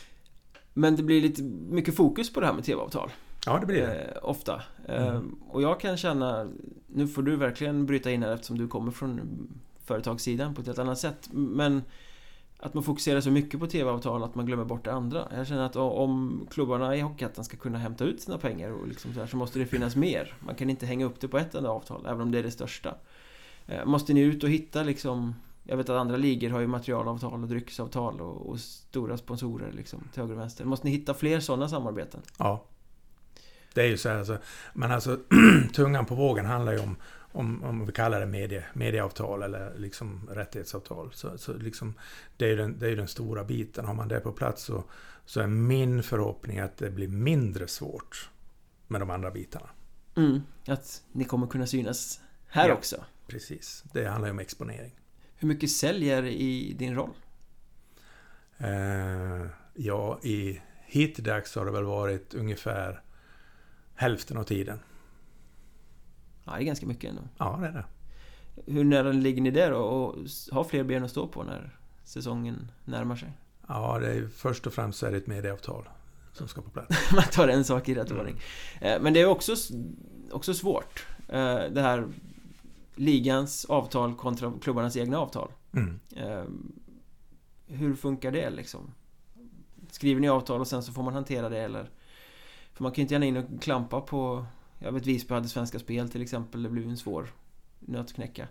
Men det blir lite mycket fokus på det här med TV-avtal. Ja, det blir det. Eh, ofta. Eh, mm. Och jag kan känna, nu får du verkligen bryta in här eftersom du kommer från företagssidan på ett helt annat sätt. Men att man fokuserar så mycket på TV-avtal att man glömmer bort det andra. Jag känner att om klubbarna i Hockeyettan ska kunna hämta ut sina pengar och liksom så, här, så måste det finnas mer. Man kan inte hänga upp det på ett enda avtal, även om det är det största. Eh, måste ni ut och hitta liksom jag vet att andra ligor har ju materialavtal och dryckesavtal och, och stora sponsorer liksom till höger och vänster. Måste ni hitta fler sådana samarbeten? Ja. Det är ju så här alltså. Men alltså [CLEARS THROAT] tungan på vågen handlar ju om om, om vi kallar det medie, medieavtal eller liksom rättighetsavtal. Så, så liksom, det, är ju den, det är den stora biten. Har man det på plats så, så är min förhoppning att det blir mindre svårt med de andra bitarna. Mm, att ni kommer kunna synas här ja, också. Precis, det handlar ju om exponering. Hur mycket säljer i din roll? Eh, ja, i hittills har det väl varit ungefär hälften av tiden. Ja, det är ganska mycket ändå. Ja, det är det. Hur nära ligger ni där då och har fler ben att stå på när säsongen närmar sig? Ja, det är, först och främst är det ett medieavtal som ska på plats. [LAUGHS] Man tar en sak i rätt mm. ordning. Eh, men det är också, också svårt. Eh, det här ligans avtal kontra klubbarnas egna avtal. Mm. Eh, hur funkar det liksom? Skriver ni avtal och sen så får man hantera det eller? För man kan ju inte gärna in och klampa på Jag vet Visby hade Svenska Spel till exempel Det blev en svår nöt att knäcka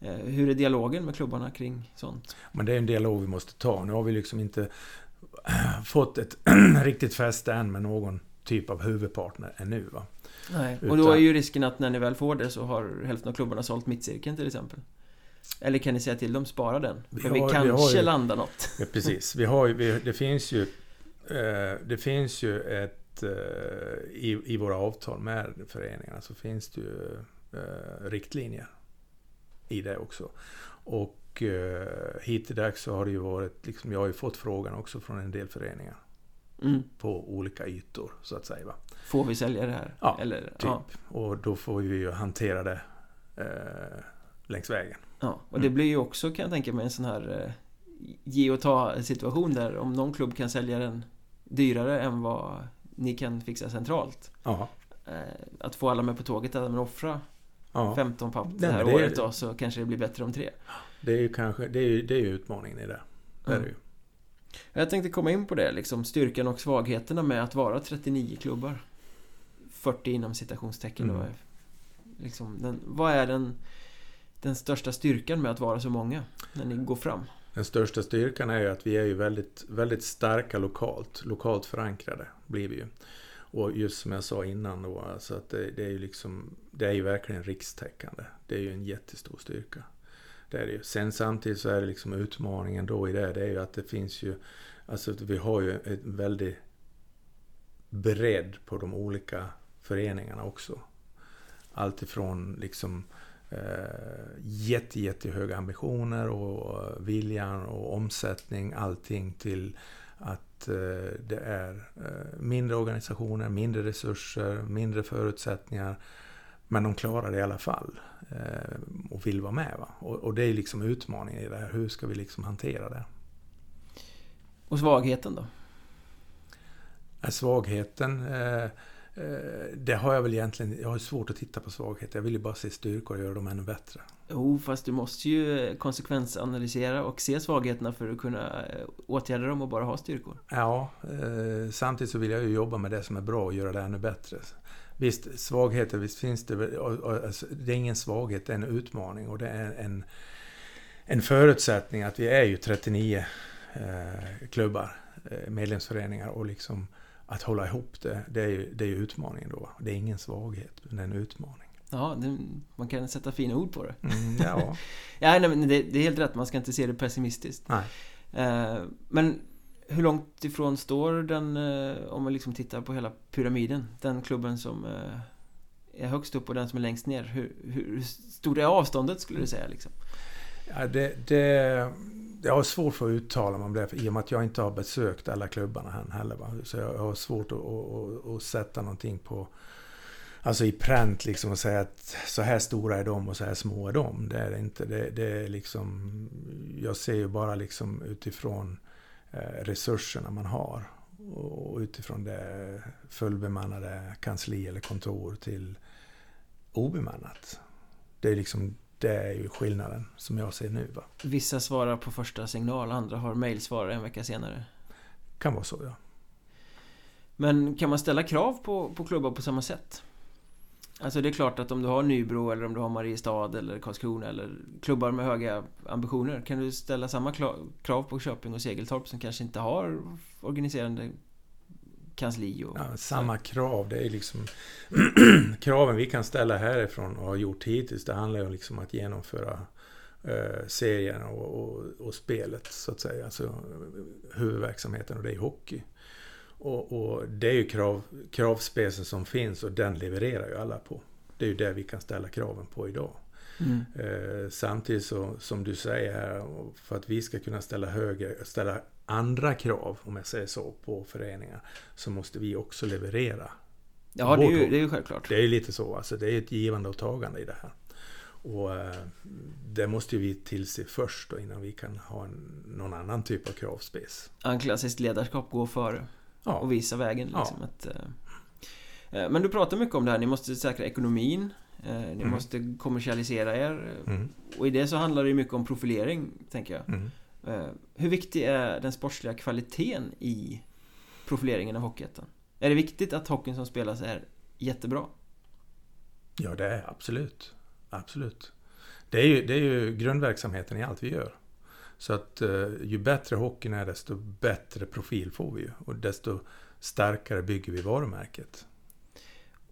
eh, Hur är dialogen med klubbarna kring sånt? Men det är en dialog vi måste ta Nu har vi liksom inte [CLEARS THROAT] Fått ett [CLEARS THROAT] riktigt fäste än med någon typ av huvudpartner ännu va Nej, och då är ju risken att när ni väl får det så har hälften av klubbarna sålt mittcirkeln till exempel eller kan ni säga till dem, spara den? Vi För har, vi kanske vi ju, landar något. Ja, precis. Vi har vi, det finns ju eh, Det finns ju ett Eh, i, i våra avtal med föreningarna så finns det ju eh, riktlinjer i det också. Och eh, hittills så har det ju varit, liksom, jag har ju fått frågan också från en del föreningar. Mm. På olika ytor så att säga. Va? Får vi sälja det här? Ja, Eller, typ. Ja. Och då får vi ju hantera det eh, längs vägen. Ja, och det mm. blir ju också kan jag tänka mig en sån här eh, ge och ta situation där om någon klubb kan sälja den dyrare än vad ni kan fixa centralt. Ja. Eh, att få alla med på tåget, att man offra ja. 15 papp det här det året då, så kanske det blir bättre om tre. Det är ju kanske, det är ju, det är ju utmaningen i det. det, är det ju. Jag tänkte komma in på det, liksom styrkan och svagheterna med att vara 39 klubbar. 40 inom citationstecken mm. Liksom, den, vad är den, den största styrkan med att vara så många när ni går fram? Den största styrkan är ju att vi är ju väldigt, väldigt starka lokalt. Lokalt förankrade blir vi ju. Och just som jag sa innan då, alltså att det, det, är ju liksom, det är ju verkligen rikstäckande. Det är ju en jättestor styrka. Det är det ju. Sen samtidigt så är det liksom utmaningen då i det, det är ju att det finns ju, alltså vi har ju en väldig bredd på de olika föreningarna också. Alltifrån liksom eh, jätte, jättehöga ambitioner och viljan och omsättning, allting till att eh, det är eh, mindre organisationer, mindre resurser, mindre förutsättningar. Men de klarar det i alla fall eh, och vill vara med. Va? Och, och, det är liksom utmaningen i det här. Hur ska vi liksom hantera det? Och svagheten då? Svagheten eh, Eh, det har jag väl egentligen, jag har svårt att titta på svagheter. Jag vill ju bara se styrkor och göra dem ännu bättre. Jo, fast du måste ju konsekvensanalysera och se svagheterna för att kunna eh, åtgärda dem och bara ha styrkor. Ja, eh, samtidigt så vill jag ju jobba med det som är bra och göra det ännu bättre. Visst, svagheter, visst finns det alltså, Det är ingen svaghet, det är en utmaning och det är en, en förutsättning att vi är ju 39 eh, klubbar, eh, medlemsföreningar och liksom att hålla ihop det, det är ju, det är utmaningen då. Det är ingen svaghet, men det är en utmaning. Ja, det, man kan sätta fina ord på det. Mm, ja. [LAUGHS] ja, nej, men det, det, är helt rätt, man ska inte se det pessimistiskt. Nej. Eh, men hur långt ifrån står den, eh, om man liksom tittar på hela pyramiden, den klubben som eh, är högst upp och den som är längst ner? Hur, hur stort är avståndet skulle du säga? Liksom? Ja, det, det, jag har svårt för att uttala mig om det i och med att jag inte har besökt alla klubbarna än heller. Va? Så jag har svårt att, att, att, sätta någonting på Alltså i pränt liksom och säga att så här stora är de och så här små är de. Det är det inte. Det, det är liksom, jag ser ju bara liksom utifrån eh, resurserna man har. Och utifrån det fullbemannade kansli eller kontor till obemannat. Det är liksom det är ju skillnaden som jag ser nu. Va? Vissa svarar på första signal, andra har mejlsvar en vecka senare. Kan vara så, ja. Men kan man ställa krav på, på klubbar på samma sätt? Alltså det är klart att om du har Nybro eller om du har Mariestad eller Karlskrona eller klubbar med höga ambitioner Kan du ställa samma krav på Köping och Segeltorp som kanske inte har organiserande kansli och... Ja, samma krav, det är liksom [CLEARS THROAT] kraven vi kan ställa härifrån och har gjort hittills, det handlar ju liksom om att genomföra eh, serien och, och, och, spelet så att säga. Alltså huvudverksamheten och det är hockey. Och, och, det är ju krav, kravspecen som finns och den levererar ju alla på. Det är ju det vi kan ställa kraven på idag. Mm. Eh, samtidigt så, som du säger här, för att vi ska kunna ställa högre, ställa andra krav, om jag säger så, på föreningar, så måste vi också leverera. Ja, det är, ju, det är ju självklart. Det är ju lite så, alltså det är ett givande och tagande i det här. Och eh, det måste vi tillse först då, innan vi kan ha en, någon annan typ av kravspec. En klassiskt ledarskap går före ja. och visa vägen. Liksom, ja. att, eh, eh, men du pratar mycket om det här, ni måste säkra ekonomin. Eh, ni mm. måste kommersialisera er. Mm. Och i det så handlar det mycket om profilering, tänker jag. Mm. Eh, hur viktig är den sportsliga kvaliteten i profileringen av Hockeyettan? Är det viktigt att hockeyn som spelas är jättebra? Ja, det är absolut. Absolut. Det är ju, det är ju grundverksamheten i allt vi gör. Så att eh, ju bättre hockeyn är, desto bättre profil får vi ju. Och desto starkare bygger vi varumärket.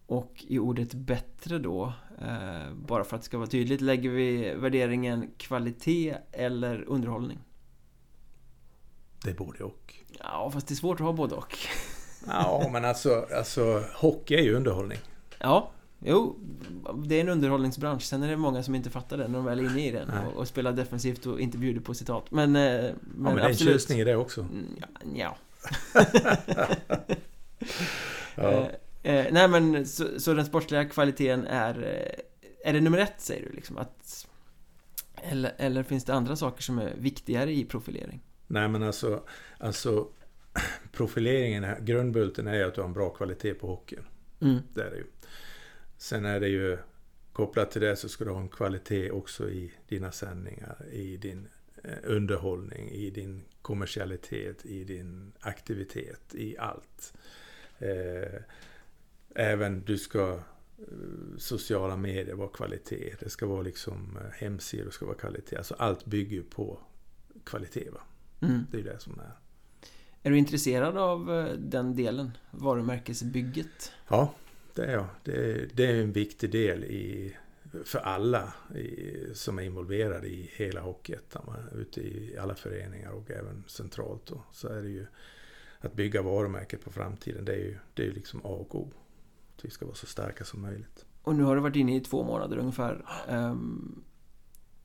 Och i ordet bättre då, eh, bara för att det ska vara tydligt, lägger vi värderingen kvalitet eller underhållning? Det är både och. Ja, fast det är svårt att ha både och. ja, men alltså, alltså hockey är ju underhållning. Ja, jo, det är en underhållningsbransch. Sen är det många som inte fattar det när de väl är inne i den och, och, spelar defensivt och inte bjuder på citat. Men, eh, men, ja, men det är en tjusning i det också. Mm, ja. [LAUGHS] ja. Eh, eh, nej men så, så, den sportsliga kvaliteten är eh, Är det nummer ett säger du liksom? Att, eller, eller finns det andra saker som är viktigare i profilering? Nej men alltså, alltså [CLEARS THROAT] profileringen, grundbulten är ju att du har en bra kvalitet på hockeyn. Mm. Det är det ju. Sen är det ju kopplat till det så ska du ha en kvalitet också i dina sändningar, i din eh, underhållning, i din kommersialitet, i din aktivitet, i allt. Eh, även du ska eh, sociala medier vara kvalitet. Det ska vara liksom hemsidor ska vara kvalitet. Alltså allt bygger på kvalitet. Va? Mm. Det är det som är. Är du intresserad av den delen? Varumärkesbygget? Ja, det är. Det är, en viktig del i, för alla i, som är involverade i hela Hockeyettan. Ute i alla föreningar och även centralt. Då, så är det ju att bygga varumärket på framtiden. Det är ju det är liksom A och O. Att vi ska vara så starka som möjligt. Och nu har du varit inne i två månader ungefär. Um,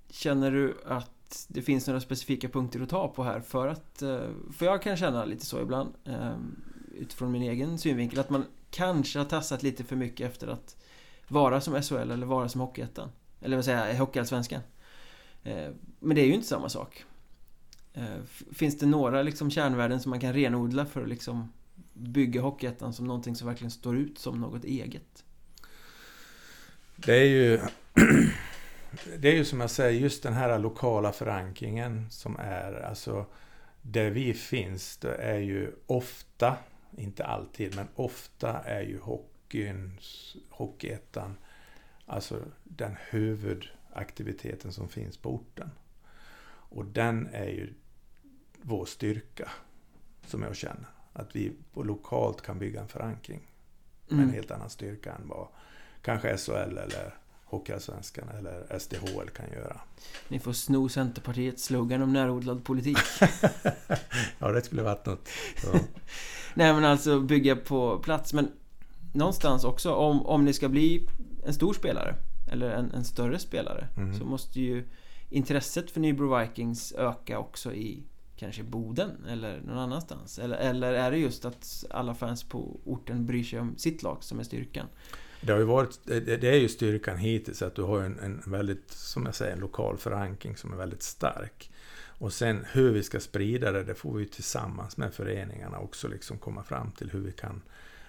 känner du att det finns några specifika punkter att ta på här för att... Eh, för jag kan känna lite så ibland ehm, utifrån min egen synvinkel att man kanske har tassat lite för mycket efter att vara som SHL eller vara som Hockeyettan. Eller vad säger jag, Hockeyallsvenskan. Eh, men det är ju inte samma sak. Eh, finns det några liksom kärnvärden som man kan renodla för att liksom bygga Hockeyettan som någonting som verkligen står ut som något eget? Det är ju [CLEARS THROAT] det är ju som jag säger, just den här lokala förankringen som är, alltså där vi finns, det är ju ofta, inte alltid, men ofta är ju hockeyns, Hockeyettan, alltså den huvudaktiviteten som finns på orten. Och den är ju vår styrka som jag känner. Att vi lokalt kan bygga en förankring med Mm. en helt annan styrka än vad kanske SHL eller Hockeyallsvenskan eller SDHL kan göra. Ni får sno Centerpartiets slogan om närodlad politik. [LAUGHS] ja, det skulle varit något. [LAUGHS] Nej men alltså bygga på plats men någonstans också om, om ni ska bli en stor spelare eller en, en större spelare Mm. så måste ju intresset för Nybro Vikings öka också i kanske Boden eller någon annanstans eller, eller är det just att alla fans på orten bryr sig om sitt lag som är styrkan? Det, har ju varit, det, det är ju styrkan hittills att du har en, en väldigt, som jag säger, en lokal förankring som är väldigt stark. Och sen hur vi ska sprida det, det får vi tillsammans med föreningarna också liksom komma fram till hur vi kan,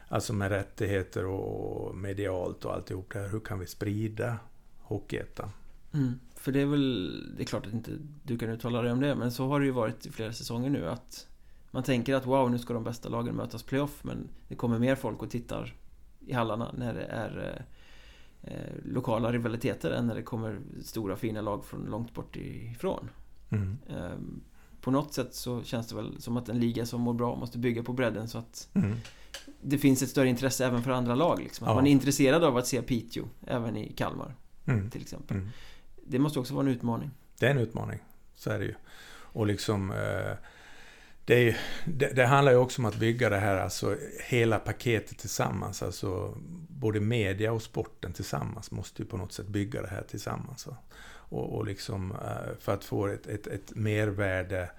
alltså med rättigheter och medialt och alltihop det här, hur kan vi sprida Hockeyettan? Mm. För det är väl, det är klart att inte du kan uttala dig om det men så har det ju varit i flera säsonger nu att man tänker att wow nu ska de bästa lagen mötas playoff men det kommer mer folk och tittar i hallarna när det är eh, eh, lokala rivaliteter än när det kommer stora fina lag från långt bort ifrån. Mm. Eh, på något sätt så känns det väl som att en liga som mår bra måste bygga på bredden så att Mm. det finns ett större intresse även för andra lag. Liksom. Att Ja. man är intresserad av att se Piteå även i Kalmar Mm. till exempel. Mm. Det måste också vara en utmaning. Det är en utmaning, så är det ju. Och liksom... Eh, det, är, det, det handlar ju också om att bygga det här, alltså hela paketet tillsammans. Alltså både media och sporten tillsammans måste ju på något sätt bygga det här tillsammans. Och, och liksom eh, för att få ett, ett, ett mervärde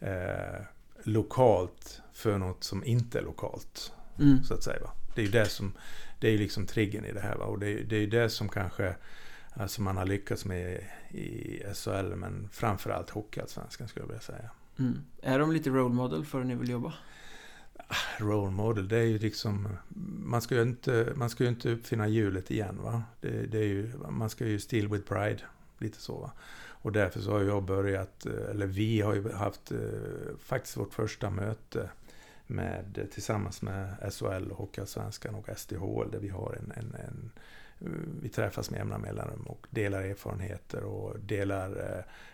eh, lokalt för något som inte är lokalt Mm. så att säga. Va? Det är ju det som, det är liksom triggern i det här. Va? Och det, är- det är ju det som kanske alltså man har lyckats med i SHL, men framförallt Hockeyallsvenskan skulle jag vilja säga. Mm. Är de lite role model för hur ni vill jobba? Role model, det är ju liksom, man ska ju inte, man ska ju inte uppfinna hjulet igen va. Det, det är ju, man ska ju still with pride, lite så va. Och därför så har jag börjat, eh, eller vi har ju haft eh, faktiskt vårt första möte med, tillsammans med SHL, Hockeyallsvenskan och SDHL där vi har en, en, en vi träffas med jämna mellanrum och delar erfarenheter och delar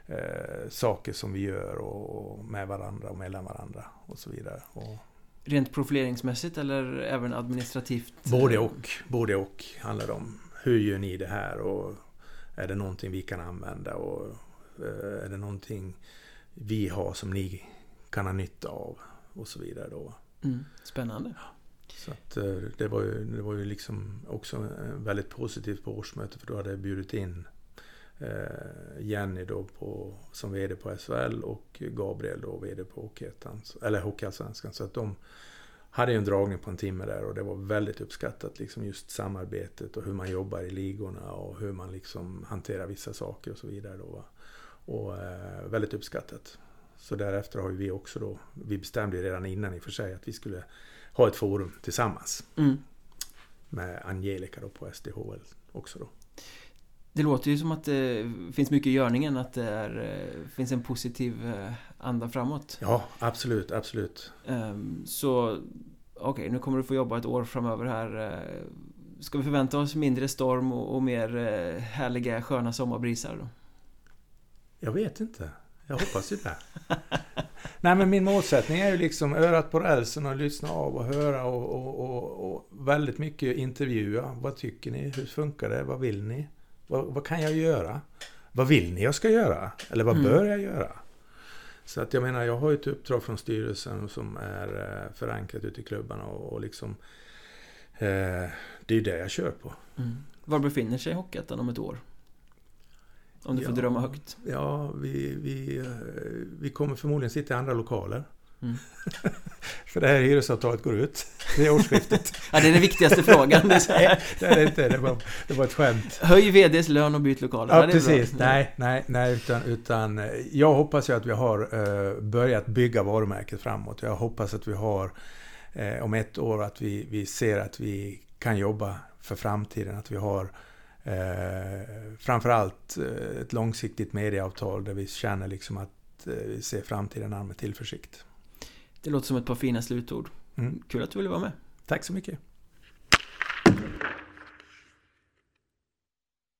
eh, eh, saker som vi gör och, och med varandra och mellan varandra och så vidare. Och Rent profileringsmässigt eller även administrativt? både och, både och handlar det om. Hur gör ni det här och är det någonting vi kan använda och eh, är det någonting vi har som ni kan ha nytta av och så vidare då. Mm. Spännande. Så att eh, det var ju, det var ju liksom också eh, väldigt positivt på årsmötet för då hade jag bjudit in eh, Jenny då på, som VD på SHL och Gabriel då VD på Hockeyettan, eller Hockeyallsvenskan. Så att de hade ju en dragning på en timme där och det var väldigt uppskattat liksom just samarbetet och hur man jobbar i ligorna och hur man liksom hanterar vissa saker och så vidare då. va. Och eh, väldigt uppskattat. Så därefter har ju vi också då, vi bestämde ju redan innan i och för sig att vi skulle ha ett forum tillsammans Mm. med Angelica då på SDHL också då. Det låter ju som att det finns mycket i görningen, att det är, eh, finns en positiv eh, anda framåt. Ja, absolut, absolut. Ehm, Så okej, nu kommer du få jobba ett år framöver här. Eh, Ska vi förvänta oss mindre storm och, och mer härliga sköna sommarbrisar då? Jag vet inte. Jag hoppas ju det. [LAUGHS] Nej men min målsättning är ju liksom örat på rälsen och lyssna av och höra och, och, och, och väldigt mycket intervjua. Vad tycker ni? Hur funkar det? Vad vill ni? Vad, vad kan jag göra? Vad vill ni jag ska göra? Eller vad Mm. bör jag göra? Så att jag menar, jag har ju ett uppdrag från styrelsen som är eh, förankrat ute i klubbarna och, och liksom eh, det är ju det jag kör på. Mm. Var befinner sig Hockeyettan om ett år? Om du får Ja. drömma högt. Ja, vi, vi, eh, vi kommer förmodligen sitta i andra lokaler. Mm. [LAUGHS] För det här hyresavtalet går ut vid årsskiftet. [LAUGHS] Ja, det är den viktigaste frågan. [LAUGHS] Nej, det är det inte. Det var, det var ett skämt. Höj VDs lön och byt lokaler. Ja, precis. bra. Nej, nej, nej. Utan, utan eh, jag hoppas ju att vi har eh, börjat bygga varumärket framåt. Jag hoppas att vi har om ett år att vi, vi ser att vi kan jobba för framtiden. Att vi har eh, framförallt eh, ett långsiktigt medieavtal där vi känner liksom att eh, vi ser framtiden an med tillförsikt. Det låter som ett par fina slutord. Mm. Kul att du ville vara med. Tack så mycket.